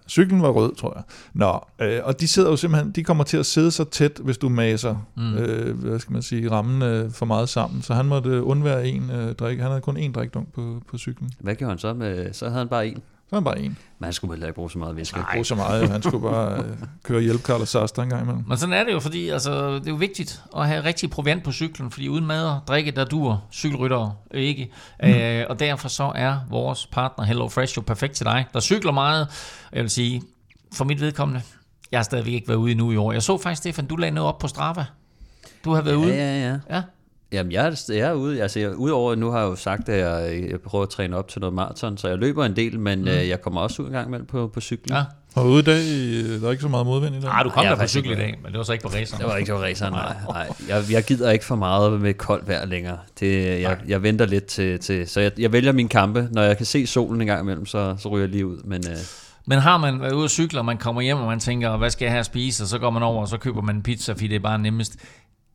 Cyklen var rød, tror jeg. Nå, øh, og de sidder jo simpelthen, de kommer til at sidde så tæt, hvis du maser, mm. øh, hvad skal man sige, rammen øh, for meget sammen. Så han måtte undvære en øh, drik. Han havde kun én drikdunk på, på cyklen. Hvad gjorde han så med? Så havde han bare en. Så han bare en. Men han skulle heller ikke bruge så meget væske. Ikke bruge så meget. Han skulle bare øh, køre hjælp Carlos Saster en gang imellem. Men sådan er det jo, fordi altså, det er jo vigtigt at have rigtig proviant på cyklen, fordi uden mad og drikke, der dur cykelryttere ikke. Mm. Øh, og derfor så er vores partner Hello Fresh jo perfekt til dig, der cykler meget. Jeg vil sige, for mit vedkommende, jeg har stadigvæk ikke været ude endnu i år. Jeg så faktisk, Stefan, du lagde noget op på Strava. Du har været Ja, ude. ja, ja. ja. Jamen, jeg er, jeg er ude. Altså, jeg, udover, nu har jeg jo sagt, at jeg, jeg prøver at træne op til noget maraton, så jeg løber en del, men mm. øh, jeg kommer også ud en gang imellem på, på cyklen. ja. Og ude i dag, der er ikke så meget modvind i dag. Ah, du kom Ja, der på cykel i dag, men det var så ikke på raceren. Det var ikke så raceren, nej. nej. Jeg, jeg gider ikke for meget med koldt vejr længere. Det, jeg, jeg venter lidt til, til så jeg, jeg vælger mine kampe. Når jeg kan se solen en gang imellem, så, så ryger jeg lige ud. Men øh, Men har man været ude at cykle, og man kommer hjem, og man tænker, hvad skal jeg have at spise, og så går man over, og så køber man en pizza, fordi det er bare nemmest.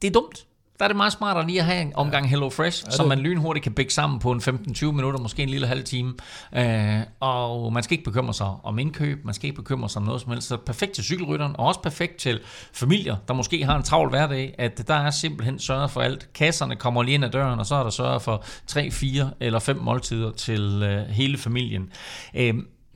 Det er dumt. Der er det meget smartere lige at have en omgang Hello Fresh, som man lynhurtigt kan bække sammen på en 15-20 minutter, måske en lille halv time. Øh, og man skal ikke bekymre sig om indkøb, man skal ikke bekymre sig om noget som helst. Så perfekt til cykelrytteren, og også perfekt til familier, der måske har en travl hverdag, at der er simpelthen sørget for alt. Kasserne kommer lige ind ad døren, og så er der sørget for 3, 4 eller 5 måltider til øh, hele familien. Øh,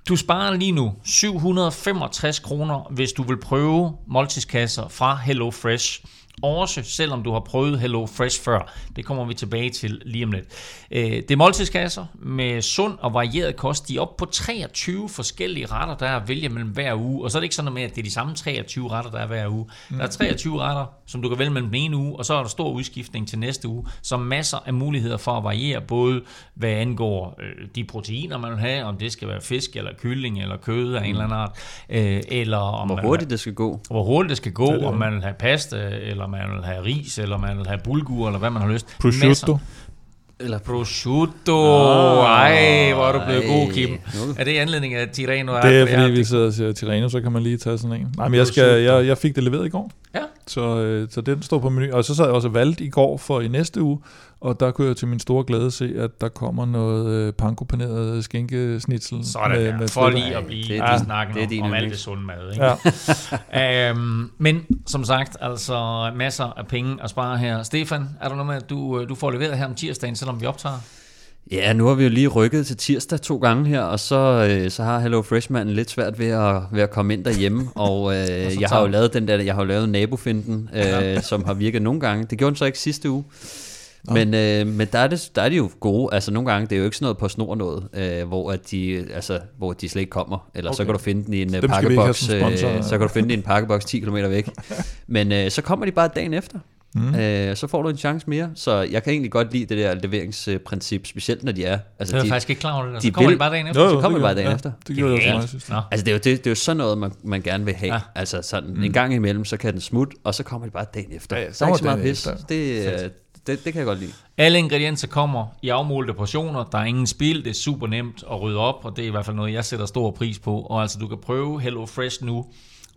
du sparer lige nu 765 kroner, hvis du vil prøve måltidskasser fra Hello Fresh. Også selvom du har prøvet Hello Fresh før. Det kommer vi tilbage til lige om lidt. Øh, Det er måltidskasser med sund og varieret kost. De er op på 23 forskellige retter, der er at vælge mellem hver uge. Og så er det ikke sådan med, at det er de samme 23 retter, der er hver uge. Der er 23 retter, som du kan vælge mellem den ene uge, og så er der stor udskiftning til næste uge. Så masser af muligheder for at variere, både hvad angår øh, de proteiner, man vil have, om det skal være fisk, eller kylling, eller kød af en eller anden art, øh, eller om hvor man hurtigt det skal gå. hvor hurtigt det skal gå, om man vil have pasta, eller man vil have ris, eller man vil have bulgur, eller hvad man har lyst. Prosciutto. Masser. Eller Prosciutto. Ej, hvor er du blevet god, Kim. Er det i anledning af Tireno? Det er fordi, vi sidder og siger Tireno, så kan man lige tage sådan en. Nej, men jeg, skal, jeg, jeg fik det leveret i går. Ja. Så, øh, så den står på menu. Og så sad jeg også og valgte i går for i næste uge, og der kunne jeg til min store glæde se, at der kommer noget øh, pankopaneret skinkesnitzel. Sådan der, for flitter. lige at blive Det er din- snakken det er om, din om alt det sunde mad. Ikke? Ja. øhm, men som sagt, altså masser af penge at spare her. Stefan, er der noget med, at du, øh, du får leveret her om tirsdagen, selvom vi optager? Ja, nu har vi jo lige rykket til tirsdag to gange her, og så, øh, så har Hello Freshman lidt svært ved at, ved at komme ind derhjemme, og øh, jeg har jo lavet den der, jeg har jo lavet nabofinden, øh, som har virket nogle gange. Det gjorde den så ikke sidste uge. Men, øh, men der, er det, der er de jo gode. Altså nogle gange, det er jo ikke sådan noget på snor noget, øh, hvor, at de, altså, hvor de slet ikke kommer. Eller okay. så kan du finde den i en øh, Dem pakkeboks. Øh, så kan du finde den i en pakkeboks 10 km væk. Men øh, så kommer de bare dagen efter. Mm. Øh, så får du en chance mere. Så jeg kan egentlig godt lide det der leveringsprincip, specielt når de er. Altså, Jeg er de, faktisk ikke klar over det. der. de Så kommer vil- de bare dagen efter. Jo, jo, så kommer det vi bare dagen ja, efter. Det gjorde jeg også. Nå. Altså det er jo, det, det er jo sådan noget, man, man gerne vil have. Ja. Altså sådan mm. en gang imellem, så kan den smutte, og så kommer det bare dagen efter. Ja, Ja, så er ikke så meget pis. Det, det, det kan jeg godt lide. Alle ingredienser kommer i afmålte portioner. Der er ingen spild. Det er super nemt at rydde op, og det er i hvert fald noget, jeg sætter stor pris på. Og altså, du kan prøve Hello Fresh nu,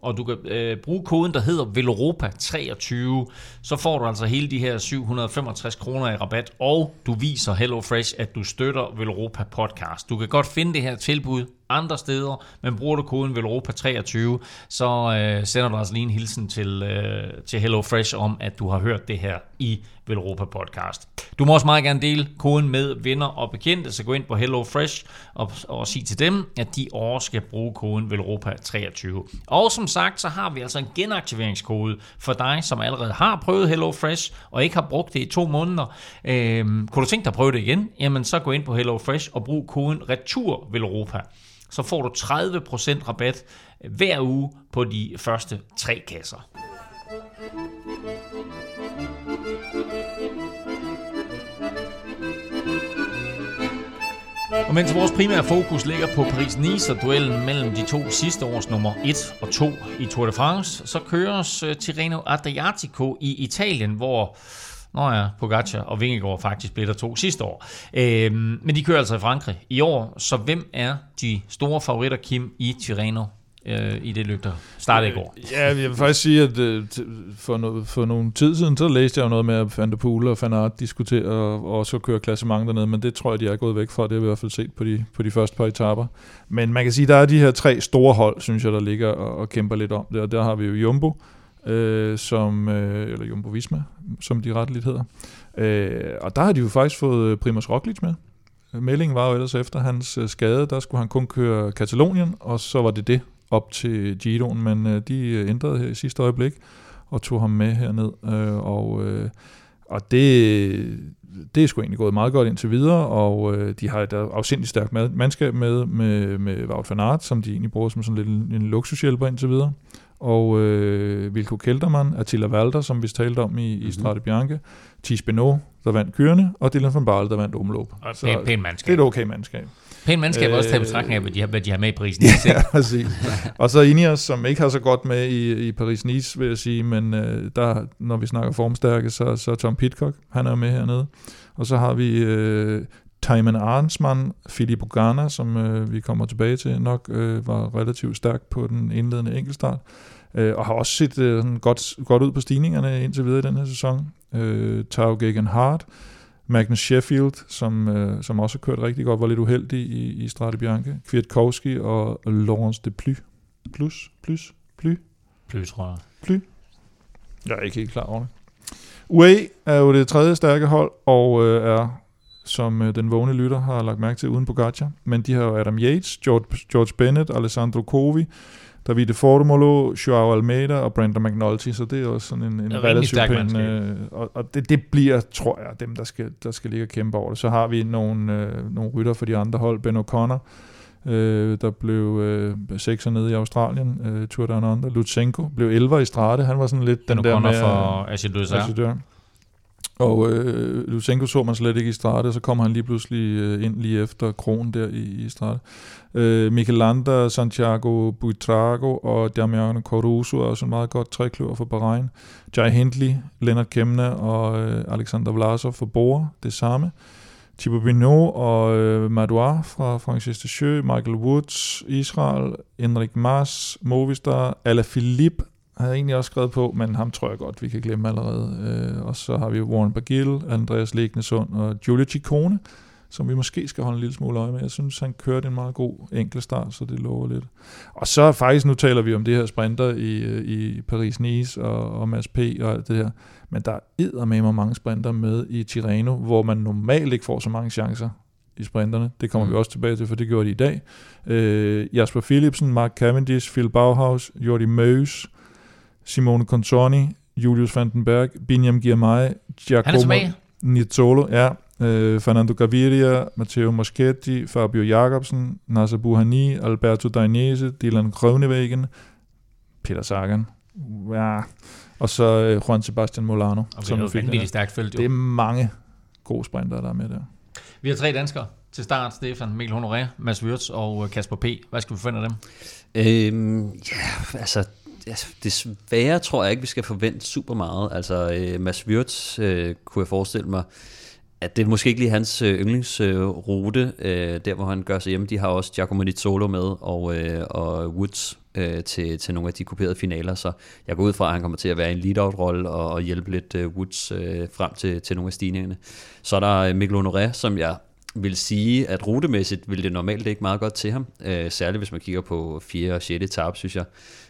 og du kan øh, bruge koden, der hedder VELOROPA23, så får du altså hele de her 765 kroner i rabat, og du viser Hello Fresh, at du støtter Veloropa Podcast. Du kan godt finde det her tilbud andre steder, men bruger du koden VELOROPA23, så øh, sender du altså lige en hilsen til, øh, til Hello Fresh om, at du har hørt det her i Veloropa Podcast. Du må også meget gerne dele koden med venner og bekendte, så gå ind på Hello Fresh og, og sig til dem, at de også skal bruge koden VELOROPA23. Og som sagt, så har vi altså en genaktiveringskode for dig, som allerede har prøvet Hello Fresh og ikke har brugt det i to måneder. Øh, kunne du tænke dig at prøve det igen? Jamen så gå ind på Hello Fresh og brug koden RETUR VELOROPA. Så får du 30% rabat øh, hver uge på de første tre kasser. Og mens vores primære fokus ligger på Paris-Nice og duellen mellem de to sidste års nummer 1 og 2 i Tour de France, så køres øh, Tirreno Adriatico i Italien, hvor Nå ja, Pogacar og Vingegaard faktisk blev der to sidste år. Øhm, men de kører altså i Frankrig i år, så hvem er de store favoritter, Kim, i Tirreno øh, i det løb, der startede i går? Øh, ja, jeg vil faktisk sige, at øh, for, no, for nogle tid siden, så læste jeg jo noget med, at Van der Poel og Van Aert diskuterer og også køre klassement dernede, men det tror jeg, de er gået væk fra. Det har vi i hvert fald set på de, på de første par etaper. Men man kan sige, at der er de her tre store hold, synes jeg, der ligger og, og kæmper lidt om det, og der har vi jo Jumbo, øh, som, øh, eller Jumbo Visma, som de retteligt hedder. Øh, og der har de jo faktisk fået øh, Primoz Roglic med. Meldingen var jo ellers efter hans øh, skade, der skulle han kun køre Katalonien, og så var det det op til Giroen, men øh, de øh, ændrede her i sidste øjeblik og tog ham med herned, øh, og, øh, og det, det er sgu egentlig gået meget godt indtil videre, og øh, de har et afsindigt stærkt mandskab med, med, med Wout van Aert, som de egentlig bruger som sådan lidt en, en luksushjælper indtil videre og øh, Vilko Keltermann, Attila Valder, som vi talte om i, mm-hmm. i mhm. Strade Bianche, Thies Benoit, der vandt kørende, og Dylan van Baarle, der vandt omløb. Og så pæn, pæn mandskab. Det er et okay mandskab. Pæn mandskab øh, også til betragtning af, hvad de har, hvad de har med i prisen. ja, præcis. og så Ineos, som ikke har så godt med i, i Paris-Nice, vil jeg sige, men øh, der, når vi snakker formstærke, så, så Tom Pitcock, han er med hernede. Og så har vi øh, Taiman Arnsmann, Philip Ogana, som øh, vi kommer tilbage til, nok øh, var relativt stærk på den indledende enkeltstart, øh, og har også set øh, sådan godt, godt ud på stigningerne indtil videre i den her sæson. Øh, Tao Gegen Hart, Magnus Sheffield, som, øh, som også har kørt rigtig godt, var lidt uheldig i, i Strade Bianche, Kwiatkowski og Laurence de Ply. Plus, plus, Ply. Ply, tror jeg. Ply. Jeg er ikke helt klar over det. UAE er jo det tredje stærke hold, og øh, er som øh, den vågne lytter har lagt mærke til uden Pogacar. Men de har jo Adam Yates, George, George Bennett, Alessandro Covi, Davide Formolo, Joao Almeida og Brandon McNulty, så det er også sådan en, en relativt pæn... Øh, og og det, det bliver, tror jeg, dem, der skal, der skal ligge og kæmpe over det. Så har vi nogle, øh, nogle rytter for de andre hold. Ben O'Connor, øh, der blev øh, 6'er nede i Australien, øh, Tour Down Under. Lutsenko blev 11 i strate. Han var sådan lidt ben den der med... for Asidøsar. Og øh, Lusenko så man slet ikke i Strate, så kommer han lige pludselig øh, ind lige efter Kron der i, i Strate. Øh, Michael Landa, Santiago Buitrago og Damiano Caruso er også en meget godt trækløver for Bahrain. Jai Hindley, Leonard Kemna og øh, Alexander Vlasov for Bora, det samme. Thibaut Pinot og øh, Madouar fra Francis Descheux, Michael Woods, Israel, Enrik Mas, Movistar, Alaphilippe havde egentlig også skrevet på, men ham tror jeg godt, vi kan glemme allerede. Øh, og så har vi Warren Bagil, Andreas Legnesund og Giulio Ciccone, som vi måske skal holde en lille smule øje med. Jeg synes, han kørte en meget god enkel start, så det lover lidt. Og så faktisk, nu taler vi om det her sprinter i, øh, i Paris-Nice og, og Mads P. og alt det her, men der er med mig mange sprinter med i Tirreno, hvor man normalt ikke får så mange chancer i sprinterne. Det kommer mm. vi også tilbage til, for det gjorde de i dag. Øh, Jasper Philipsen, Mark Cavendish, Phil Bauhaus, Jordi Møs, Simone Contoni, Julius Vandenberg, Binyam Girmay, Giacomo Nizzolo, ja, øh, Fernando Gaviria, Matteo Moschetti, Fabio Jacobsen, Nasser Buhani, Alberto Dainese, Dylan Grønnevæggen, Peter Sagan, ja, og så øh, Juan Sebastian Molano. Og som det er stærkt felt, jo. Det er mange gode sprinter, der er med der. Vi har tre danskere til start. Stefan, Mikkel Honoré, Mads Wirtz og Kasper P. Hvad skal vi forvente af dem? Øhm, ja, altså altså, desværre tror jeg ikke, vi skal forvente super meget. Altså, øh, Mads Wirtz øh, kunne jeg forestille mig, at det er måske ikke lige hans øh, yndlingsrute, øh, der hvor han gør sig hjemme. De har også Giacomo Nizzolo med og, øh, og Woods øh, til, til nogle af de kuperede finaler, så jeg går ud fra, at han kommer til at være en lead-out-rolle og, og hjælpe lidt øh, Woods øh, frem til, til nogle af stigningerne. Så er der øh, Mikkel Honoré, som jeg vil sige, at rutemæssigt vil det normalt ikke meget godt til ham, øh, særligt hvis man kigger på 4. og 6. etape, synes jeg.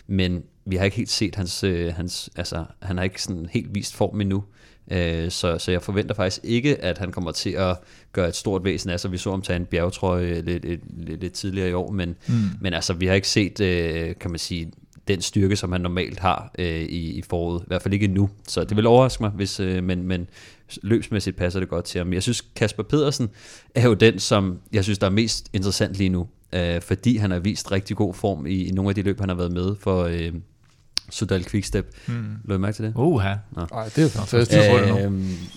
Men vi har ikke helt set hans, øh, hans altså han har ikke sådan helt vist form endnu. Øh, så, så jeg forventer faktisk ikke, at han kommer til at gøre et stort væsen af sig. Vi så ham tage en bjergetrøje lidt, lidt, lidt, lidt tidligere i år, men, mm. men altså, vi har ikke set, øh, kan man sige, den styrke, som han normalt har øh, i, i foråret. I hvert fald ikke nu. Så det vil overraske mig, hvis, øh, men, men løbsmæssigt passer det godt til ham. Jeg synes, Kasper Pedersen er jo den, som jeg synes, der er mest interessant lige nu. Øh, fordi han har vist rigtig god form i, i nogle af de løb, han har været med for... Øh, Sudal Quickstep. Mm. Lød I mærke til det? Uha. Ej, det er fantastisk. Øh,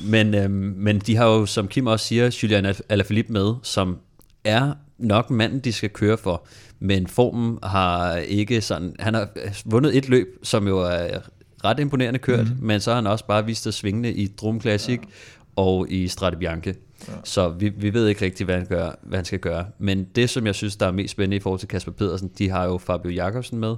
men, øh, men de har jo, som Kim også siger, Julian Alaphilippe med, som er nok manden, de skal køre for, men formen har ikke sådan, han har vundet et løb, som jo er ret imponerende kørt, mm. men så har han også bare vist sig svingende i Drum Classic ja. og i Strade Bianche. Ja. Så vi, vi ved ikke rigtig, hvad han, gør, hvad han skal gøre. Men det, som jeg synes, der er mest spændende i forhold til Kasper Pedersen, de har jo Fabio Jakobsen med,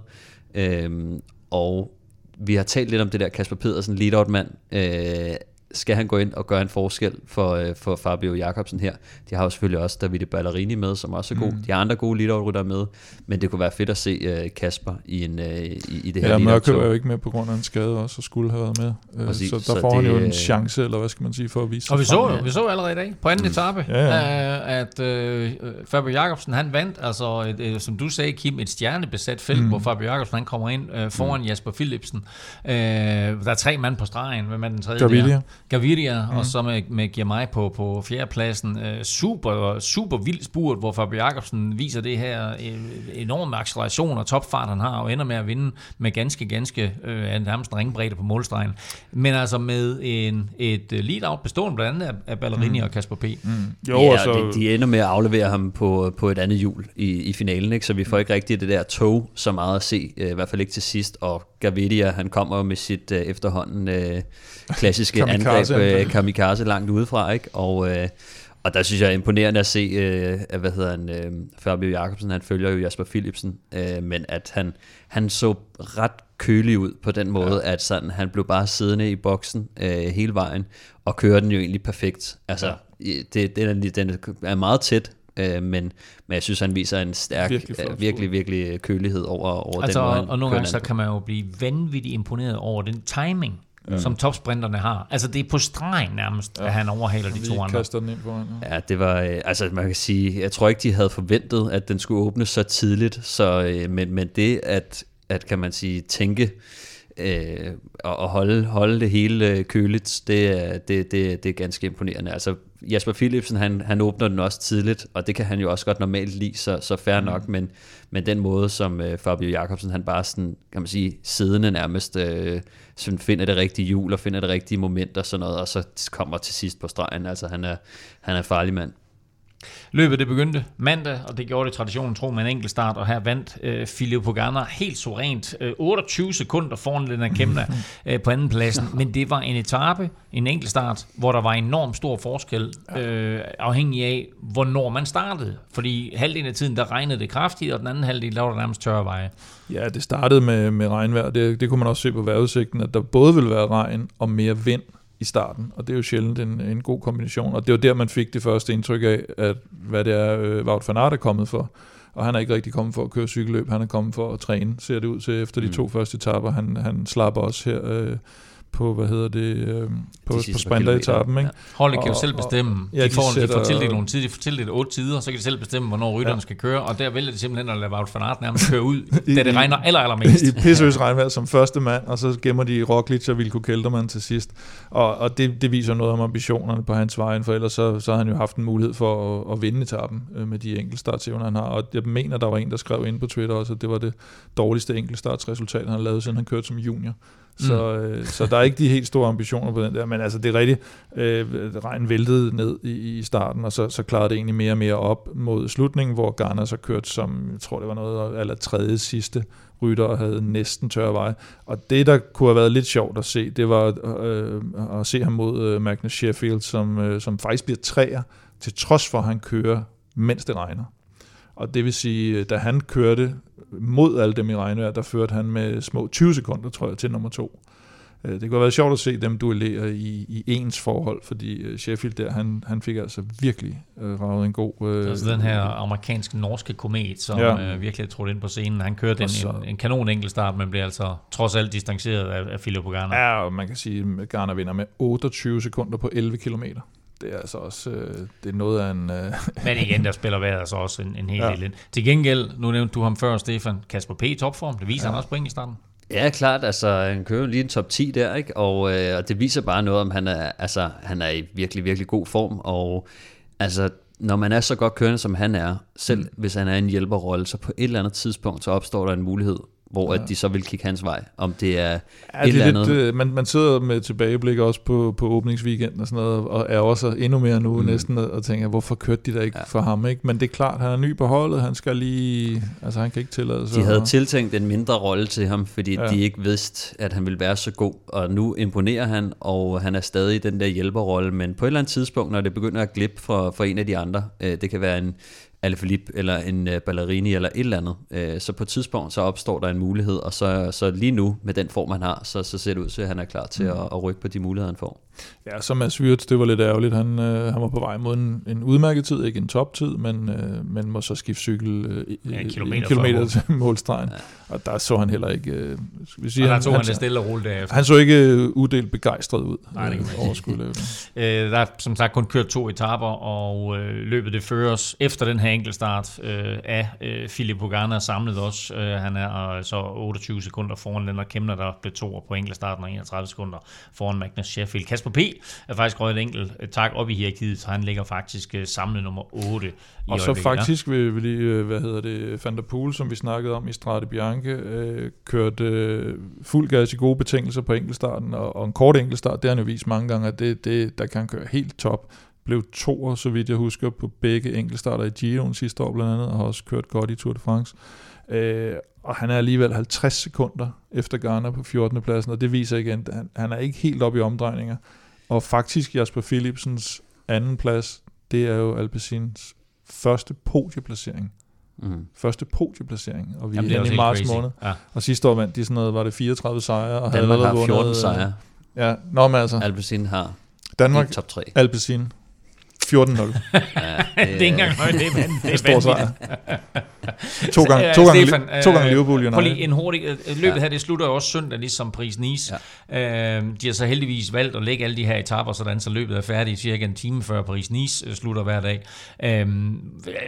øhm, og vi har talt lidt om det der Kasper Pedersen, lead-out-mand, øh, skal han gå ind og gøre en forskel for, øh, for Fabio Jakobsen her. De har jo selvfølgelig også Davide Ballerini med, som også er god. Mm. De har andre gode lead med, men det kunne være fedt at se uh, Kasper i, en, uh, i, i det her Ja, Mørkøv er jo ikke med på grund af en skade også, og skulle have været med. Præcis, så der så får det, han jo en chance, eller hvad skal man sige, for at vise Og vi så, ja. vi så allerede i dag, på anden mm. etape, ja, ja. at uh, Fabio Jakobsen, han vandt, altså et, uh, som du sagde, Kim, et stjernebesat felt, mm. hvor Fabio Jakobsen, han kommer ind uh, foran mm. Jasper Philipsen. Uh, der er tre mand på stregen, hvem er den tredje Gaviria. Der? Gaviria, mm. og så med, med Girmay på, på fjerdepladsen. Uh, super, super vild spurt, hvor Fabio Jacobsen viser det her uh, enorme acceleration og topfart, han har, og ender med at vinde med ganske, ganske uh, nærmest ringbredde på målstregen. Men altså med en, et lead-out bestående blandt andet af Ballerini mm. og Kasper P. Mm. Jo, ja, så... de, de ender med at aflevere ham på, på et andet hjul i, i finalen, ikke? så vi får ikke rigtig det der tog så meget at se, uh, i hvert fald ikke til sidst, og Gavidia, han kommer med sit uh, efterhånden uh, klassiske angreb, uh, kamikaze langt udefra, ikke? Og, øh, og der synes jeg er imponerende at se, øh, at, hvad hedder han, øh, Fabio Jacobsen, han følger jo Jasper Philipsen, øh, men at han, han så ret kølig ud på den måde, ja. at sådan, han blev bare siddende i boksen øh, hele vejen, og kører den jo egentlig perfekt. Altså, ja. det, den, er, den er meget tæt, øh, men, men jeg synes, han viser en stærk, virkelig, øh, virkelig, virkelig kølighed over, over altså, den måde, Og nogle gange så kan man jo blive vanvittigt imponeret over den timing, mm. som topsprinterne har. Altså det er på stregen nærmest, ja. at han overhaler de to andre. kaster den ind foran. Ja. ja, det var, øh, altså man kan sige, jeg tror ikke, de havde forventet, at den skulle åbne så tidligt, så, øh, men, men det at, at kan man sige, tænke, øh, og holde, holde det hele øh, køligt, det er, det, det, det er ganske imponerende. Altså Jasper Philipsen, han, han åbner den også tidligt, og det kan han jo også godt normalt lide, så, så fair mm. nok, men, men den måde, som øh, Fabio Jacobsen, han bare sådan, kan man sige, siddende nærmest øh, sådan finder det rigtige hjul og finder det rigtige moment og sådan noget, og så kommer til sidst på stregen. Altså han er, han er farlig mand. Løbet det begyndte mandag, og det gjorde det traditionen tro med en enkelt start, og her vandt øh, Filip Pogana helt suverænt øh, 28 sekunder foran Lennart Kemna øh, på anden pladsen. Men det var en etape, en enkelt start, hvor der var enormt stor forskel, øh, afhængig af, hvornår man startede. Fordi halvdelen af tiden, der regnede det kraftigt, og den anden halvdel, der var der nærmest tørre veje. Ja, det startede med, med regnvejr. Det, det kunne man også se på vejrudsigten, at der både ville være regn og mere vind i starten, og det er jo sjældent en, en god kombination, og det var der, man fik det første indtryk af, at hvad det er, øh, Wout van Aert er kommet for, og han er ikke rigtig kommet for at køre cykelløb, han er kommet for at træne, ser det ud til efter de mm. to første etapper, han, han slapper også her øh, på, hvad hedder det, øh, på, de på sprinteretappen. Ikke? Ja. Holdet kan jo selv bestemme. ja, de, får, de, sætter, de får tildelt nogle tider, de får tildelt otte tider, så kan de selv bestemme, hvornår rytteren ja. skal køre, og der vælger de simpelthen at lade Wout van Aert nærmest køre ud, da det regner aller, aller mest. I pissøs regnvejr som første mand, og så gemmer de Roglic og Vilko Kelderman til sidst. Og, og det, det viser noget om ambitionerne på hans vej, for ellers så, så har han jo haft en mulighed for at, at vinde etappen øh, med de enkeltstartsevner, han har. Og jeg mener, der var en, der skrev ind på Twitter også, at det var det dårligste enkeltstartsresultat, han har lavet, siden han kørte som junior. Så, mm. øh, så der er ikke de helt store ambitioner på den der, men altså det er rigtigt, øh, regnen væltede ned i, i starten, og så, så klarede det egentlig mere og mere op mod slutningen, hvor Garner så kørte som, jeg tror det var noget eller tredje sidste rytter og havde næsten tørre vej. Og det, der kunne have været lidt sjovt at se, det var øh, at se ham mod øh, Magnus Sheffield, som, øh, som faktisk bliver træer, til trods for, at han kører, mens det regner. Og det vil sige, da han kørte mod alle dem i regnvejr, der førte han med små 20 sekunder, tror jeg, til nummer to. Øh, det kunne have været sjovt at se dem duellere i, i ens forhold, fordi øh, Sheffield der, han, han fik altså virkelig øh, ravet en god... Øh, det er altså den her amerikanske-norske komet, som ja. øh, virkelig trådte ind på scenen. Han kørte en, så, en, en kanon enkeltstart, men blev altså trods alt distanceret af, af Filippo Garner. Ja, og man kan sige, at Garner vinder med 28 sekunder på 11 kilometer det er altså også øh, det er noget af en... Øh, Men igen, der spiller vejret altså også en, en hel ja. del ind. Til gengæld, nu nævnte du ham før, Stefan, Kasper P. i topform, det viser ja. han også point i starten. Ja, klart. Altså, han kører lige en top 10 der, ikke? Og, øh, og det viser bare noget om, han er, altså, han er i virkelig, virkelig god form. Og altså, når man er så godt kørende, som han er, selv mm. hvis han er en hjælperrolle, så på et eller andet tidspunkt, så opstår der en mulighed hvor ja. at de så vil kigge hans vej, om det er Ja, et det eller er andet. lidt, øh, man, man sidder med tilbageblik også på, på åbningsweekenden og sådan noget, og er også endnu mere nu Mm. næsten, og tænker, hvorfor kørte de der ikke Ja. for ham, ikke? Men det er klart, han er ny på holdet, han skal lige, altså han kan ikke tillade sig. De havde at- tiltænkt en mindre rolle til ham, fordi. Ja. de ikke vidste, at han ville være så god. Og nu imponerer han, og han er stadig i den der hjælperrolle. Men på et eller andet tidspunkt, når det begynder at glippe for, for en af de andre, øh, det kan være en Alaphilippe eller en øh, Ballerini eller et eller andet, øh, så på et tidspunkt så opstår der en mulighed, og så, så lige nu, med den form han har, så, så ser det ud til, at han er klar til Mm. at, at rykke på de muligheder, han får. Ja, så Mads Wirtz, det var lidt ærgerligt. Han, øh, han var på vej mod en, en udmærket tid, ikke en toptid, men, øh, men må så skifte cykel øh, Ja, en kilometer en kilometer til målstregen. Ja. Og der så han heller ikke... Øh, skal vi sige, Og der han, tog han han, det stille og roligt derefter. han så ikke øh, uddelt begejstret ud Nej, det man øh, over skulle. Øh, der er som sagt kun kørt to etaper, og øh, løbet det føres efter den her enkeltstart øh, af øh, Philip Pogana samlet også. Øh, han er øh, så 28 sekunder foran Lennart Kemner, der blev to på enkeltstarten, og 31 sekunder foran Magnus Sheffield. Kasper P. er faktisk røget et enkelt øh, tak op i hierarkiet, så han ligger faktisk øh, samlet nummer 8 i Og så faktisk vil, vil lige, øh, hvad hedder det, Van der Poel, som vi snakkede om i Strade Bianche, øh, kørte øh, fuld gas i gode betingelser på enkeltstarten, og, og en kort enkeltstart, det har han jo vist mange gange, at det, det, der kan han køre helt top. Blev to, så vidt jeg husker, på begge enkeltstarter i Giroen sidste år blandt andet, og har også kørt godt i Tour de France. Øh, og han er alligevel 50 sekunder efter Garner på 14. pladsen, og det viser igen, at han, han er ikke helt oppe i omdrejninger. Og faktisk Jasper Philipsens anden plads, det er jo Alpecins første podieplacering. Mm. Første podieplacering, og vi Jamen, er er også i marts crazy. måned. Ja. Og sidste år vandt de sådan noget, var det 34 sejre, og Danmark havde har allerede 14 vundet, sejre. Ja, nå, men altså, Alpecin har Danmark, i top 3. Alpecin, 14-0. Ja, det er ikke engang højt, det er, vand, det er Stor vanvittigt. sejr. To gange, Øh, to gange, Stefan, to gange øh, Liverpool Prøv lige en hurtig... øh, Løbet her, det slutter jo også søndag, ligesom Paris Nice. Ja. Øh, de har så heldigvis valgt at lægge alle de her etaper, sådan så løbet er færdigt cirka en time før Paris Nice øh, slutter hver dag. Øh,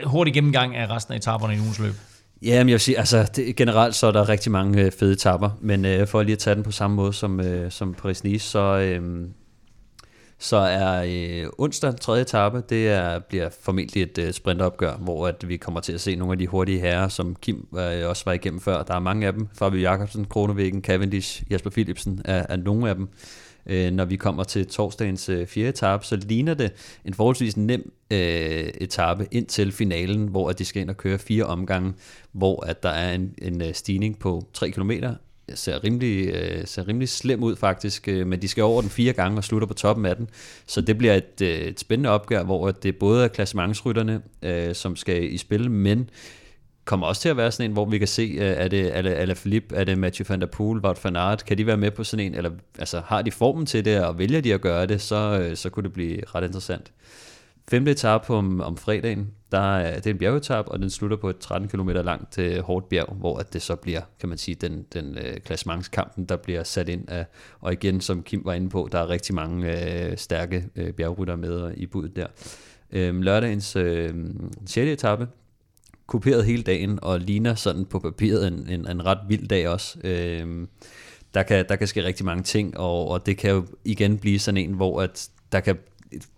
hurtig gennemgang af resten af etaperne i ugens løb. Ja, men jeg vil sige, altså det, generelt så er der rigtig mange øh, fede etapper, men øh, for lige at tage den på samme måde som, øh, som Paris-Nice, så, øh, så er øh, onsdag, tredje etape, det er, bliver formentlig et øh, sprinteropgør, hvor at vi kommer til at se nogle af de hurtige herrer, som Kim øh, også var igennem før. Der er mange af dem. Fabio Jacobsen, Kronevæggen, Cavendish, Jasper Philipsen er, er nogle af dem. Øh, når vi kommer til torsdagens øh, fjerde etape, så ligner det en forholdsvis nem øh, etape ind til finalen, hvor at de skal ind og køre fire omgange, hvor at der er en, en øh, stigning på 3 km. Ser rimelig, øh, ser rimelig slem ud faktisk, øh, men de skal over den fire gange og slutter på toppen af den. Så det bliver et, øh, et spændende opgør, hvor det både er klassementsrytterne, øh, som skal i spil, men kommer også til at være sådan en, hvor vi kan se, øh, er det Ala, er det Mathieu van der Poel, Wout van Aert, kan de være med på sådan en, eller altså, har de formen til det, og vælger de at gøre det, så, øh, så kunne det blive ret interessant. Femte etape om, om fredagen, der er, det er en bjergetap, og den slutter på et 13 km langt øh, hårdt bjerg, hvor at det så bliver, kan man sige, den, den øh, klassementskampen, der bliver sat ind af, og igen, som Kim var inde på, der er rigtig mange øh, stærke øh, bjergrytter med i budet der. Øh, lørdagens øh, 6. etape, kuperet hele dagen, og ligner sådan på papiret en, en, en ret vild dag også. Øhm, der, kan, der kan ske rigtig mange ting, og, og det kan jo igen blive sådan en, hvor at der kan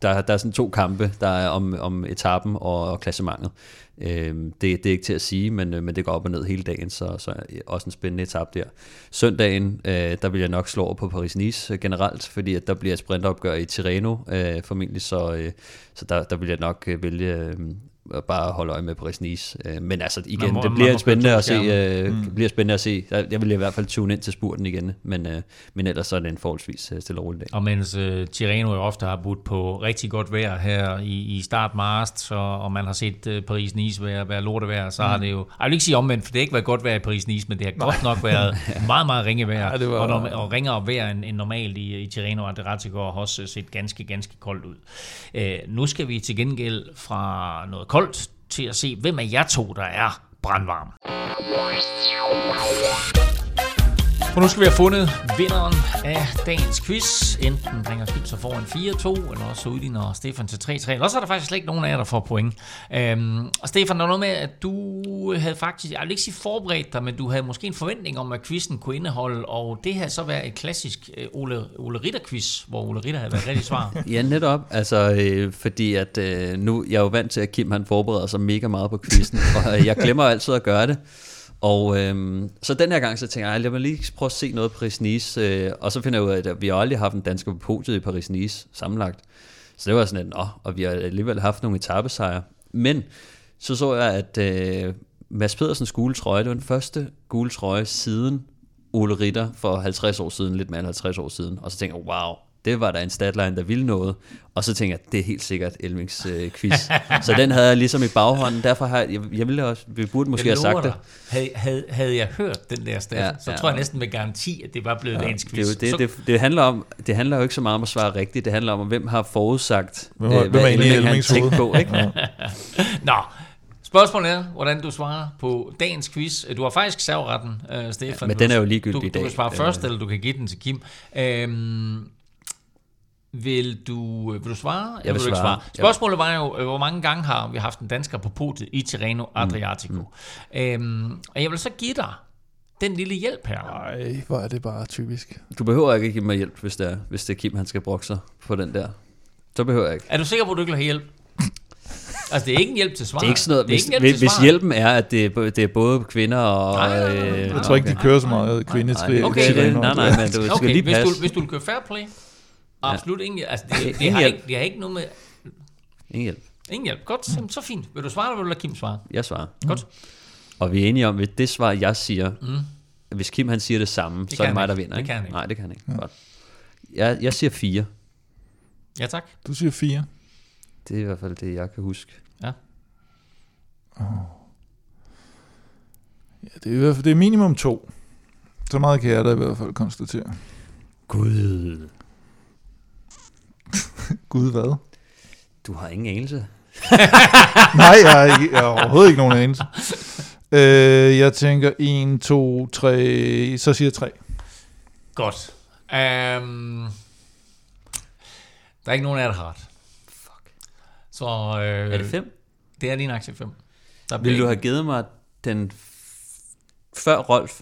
der, der er sådan to kampe, der er om, om etappen og, og klassementet. Øh, det, det er ikke til at sige, men, øh, men det går op og ned hele dagen, så, så også en spændende etape der. Søndagen, øh, der vil jeg nok slå over på Paris-Nice øh, generelt, fordi at der bliver et sprintopgør i Tirreno øh, formentlig, så, øh, så der, der vil jeg nok øh, vælge øh, at bare holde øje med Paris-Nice. Øh, men altså igen, må- det bliver spændende at se. Øh, mm. bliver spændende at se. Jeg vil i hvert fald tune ind til spurten igen, men, øh, men ellers så er det en forholdsvis øh, stille og rolig dag. Og mens uh, Tirreno jo ofte har budt på rigtig godt vejr her i, i start marts, så, og man har set uh, Paris-Nice være, være lortevejr, så mm. har det jo... Jeg vil ikke sige omvendt, for det har ikke været godt vejr i Paris-Nice, men det har godt nok været meget, meget ringe vejr. Ja, det var- og, norm- og ringere vejr end, end normalt i, i Tirreno, og det har også set ganske, ganske koldt ud. Uh, nu skal vi til gengæld fra noget koldt til at se, hvem af jer to, der er brandvarm. Og nu skal vi have fundet vinderen af dagens quiz. Enten bringer Skib sig foran 4-2, eller også udligner Stefan til 3-3. Eller også er der faktisk slet ikke nogen af jer, der får point. Øhm, og Stefan, der er noget med, at du havde faktisk, jeg vil ikke sige forberedt dig, men du havde måske en forventning om, at quizzen kunne indeholde, og det havde så været et klassisk øh, Ole, Ole Ritter-quiz, hvor Ole Ritter havde været rigtig svar. Ja, netop. Altså, øh, fordi at øh, nu, jeg er jo vant til, at Kim han forbereder sig mega meget på quizzen, og øh, jeg glemmer altid at gøre det. Og øhm, så den her gang, så tænker jeg, lad mig lige prøve at se noget Paris-Nice, øh, og så finder jeg ud af, at vi har aldrig haft en dansker på podiet i Paris-Nice sammenlagt. Så det var sådan lidt, åh, og vi har alligevel haft nogle etappesejre. Men så så jeg, at øh, Mads Pedersens gule trøje, det var den første gule trøje siden Ole Ritter for 50 år siden, lidt mere end 50 år siden. Og så tænker jeg, wow, det var der en statline, der ville noget. Og så tænker jeg, det er helt sikkert Elmings øh, quiz. så den havde jeg ligesom i baghånden. Derfor har jeg, jeg, ville også, vi burde måske have sagt lover det. dig, Havde, havde, havde jeg hørt den der stat, Ja, ja, så ja. tror jeg næsten med garanti, at det var blevet ja, Det, er quiz. det, så, det, det, handler om, det handler jo ikke så meget om at svare rigtigt. Det handler om, hvem har forudsagt, Hvem øh, hvem inde i Elming han Elmings tænkte hoved? på. Ikke? Ja. Nå, spørgsmålet er, hvordan du svarer på dagens quiz. Du har faktisk serveretten, uh, Stefan. men Du- den er jo ligegyldig du, i Du kan dag. svare Øh. først, eller du kan give den til Kim. Øhm, vil du, vil du svare? eller vil du ikke svare. Spørgsmålet var jo, øh, hvor mange gange har vi haft en dansker på podiet i Tirreno Adriatico? Mm. Øhm, og jeg vil så give dig den lille hjælp her. Ej, hvor er det bare typisk. Du behøver ikke give mig hjælp, hvis det er, hvis det er Kim, han skal brokke sig på den der. Så behøver jeg ikke. Er du sikker på, at du ikke vil have hjælp? Altså, det er ikke en hjælp til svar. Det er ikke sådan noget, det er hvis, en hvis, hvis hjælpen er, at det er, det er både kvinder og... Nej, nej, nej, nej. øh, Jeg tror ikke, de kører så meget kvindetri. Okay, Okay, det, nej, nej, men du skal Okay, lige hvis passe. du, hvis du vil køre fair play, absolut ingen Altså, det, det, Ingen har hjælp. ikke, det har ikke noget med... Ingen hjælp. Ingen hjælp. Godt, så, så fint. Vil du svare, eller vil du lade Kim svare? Jeg svarer. Godt. Og vi er enige om, at det svar, jeg siger, mm. hvis Kim han siger det samme, Det så er det mig, der ikke. vinder. Det ikke? kan han ikke. Nej, det kan han ikke. Godt. Jeg, jeg siger fire. Ja, tak. Du siger fire. Det er i hvert fald det, jeg kan huske. Ja. Ja, det er, i hvert fald, det er minimum to. Så meget kan jeg da i hvert fald konstatere. Gud. Gud, hvad? Du har ingen anelse. Nej, jeg har, ikke, jeg har overhovedet ikke nogen anelse. Øh, jeg tænker 1, 2, 3, så siger jeg 3. Godt. Um, der er ikke nogen af jer, der har ret. Fuck. Så øh, Er det fem? det er din aktie 5. Der Vil du have givet mig den f- før Rolf?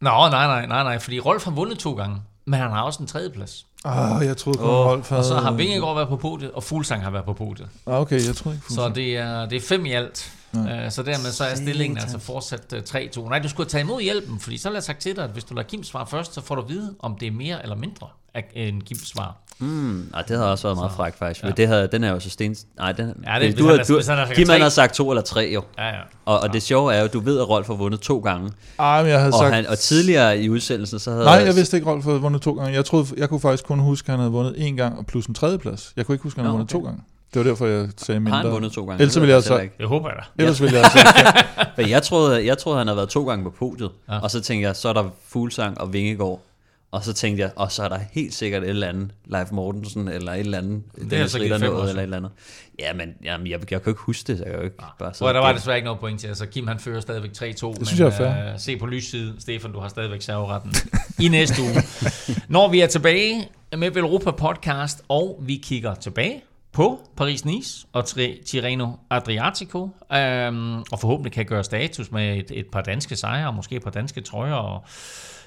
Nå, nej, nej, nej, nej, fordi Rolf har vundet to gange, men han har også en tredje plads. Ah, jeg troede kun, oh, Rolf havde... Og så har Vingegaard været på podiet, og Fuglsang har været på podiet. Ah, okay, jeg troede ikke. Så det er, det er fem i alt. Ja. Så dermed så er stillingen altså fortsat øh, 3-2. Nej, du skulle taget imod hjælpen, fordi så har jeg sagt til dig, at hvis du lader Kim svare først, så får du at vide, om det er mere eller mindre end Kims svar. Mm, nej, det havde også været meget frækt faktisk. Ja. Det havde, den er jo så sten... Nej, den, Ja, det- du, er- du, sagt Kim har sagt to eller tre jo. Ja, ja. Og, og det sjove er jo, at du ved, at Rolf har vundet to gange. Ah, men jeg havde Og, sagt... han, og tidligere i udsendelsen, så havde... Nej, jeg vidste ikke, Rolf havde vundet to gange. Jeg, troede, jeg kunne faktisk kun huske, at han havde vundet en gang, og plus en tredjeplads. Jeg kunne ikke huske, at han havde Nå, vundet to okay. gange. Det var derfor, jeg sagde mindre. Har han vundet to gange? Ellers Det ville jeg så- heller ikke. Det håber jeg da. Ellers ville jeg have sagt Men jeg troede, jeg troede, han havde været to gange på podiet. Ja. Ja. Og så tænkte jeg, så er der Fuglsang og Vingegaard. Og så tænkte jeg, og så er der helt sikkert et eller andet, Leif Mortensen, eller et eller andet, har jeg Dennis så givet Ritter noget, eller et eller andet. Ja, men jamen, jeg, jeg kan jo ikke huske det, så jeg kan jo ikke bare Så der var det. desværre ikke noget point til. Altså, Kim han fører stadigvæk 3-2. Det synes jeg er fair. Øh, se på lysside. Stefan, du har stadigvæk serveretten i næste uge. Når vi er tilbage med Velropa Podcast, og vi kigger tilbage på Paris-Nice og Tirreno Adriatico, øhm, og forhåbentlig kan gøre status med et, et par danske sejre, og måske et par danske trøjer og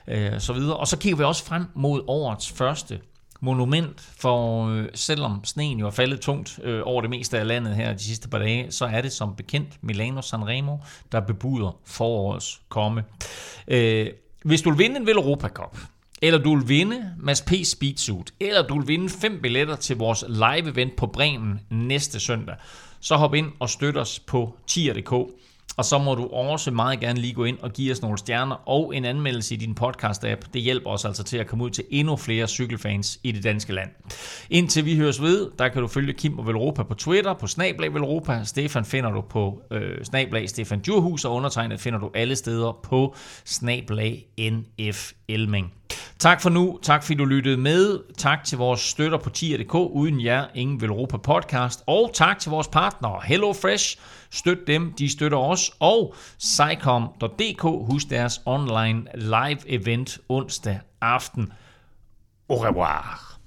øh, så videre. Og så kigger vi også frem mod årets første monument, for øh, selvom sneen jo er faldet tungt øh, over det meste af landet her de sidste par dage, så er det som bekendt Milano Sanremo, der bebuder forårets komme. Øh, hvis du vil vinde en Europa Cup, eller du vil vinde Mads P. Speedsuit, eller du vil vinde fem billetter til vores live-event på Bremen næste søndag, så hop ind og støt os på tier.dk. Og så må du også meget gerne lige gå ind og give os nogle stjerner og en anmeldelse i din podcast-app. Det hjælper os altså til at komme ud til endnu flere cykelfans i det danske land. Indtil vi høres ved, der kan du følge Kim og Velropa på Twitter, på Snablag Velropa. Stefan finder du på øh, Snablag Stefan Djurhus, og undertegnet finder du alle steder på Snablag NF Elming. Tak for nu. Tak fordi du lyttede med. Tak til vores støtter på tier.dk. Uden jer, ingen Velropa podcast. Og tak til vores partnere Hello Fresh. Støt dem, de støtter os. Og Psycom.dk. Husk deres online live event onsdag aften. Au revoir.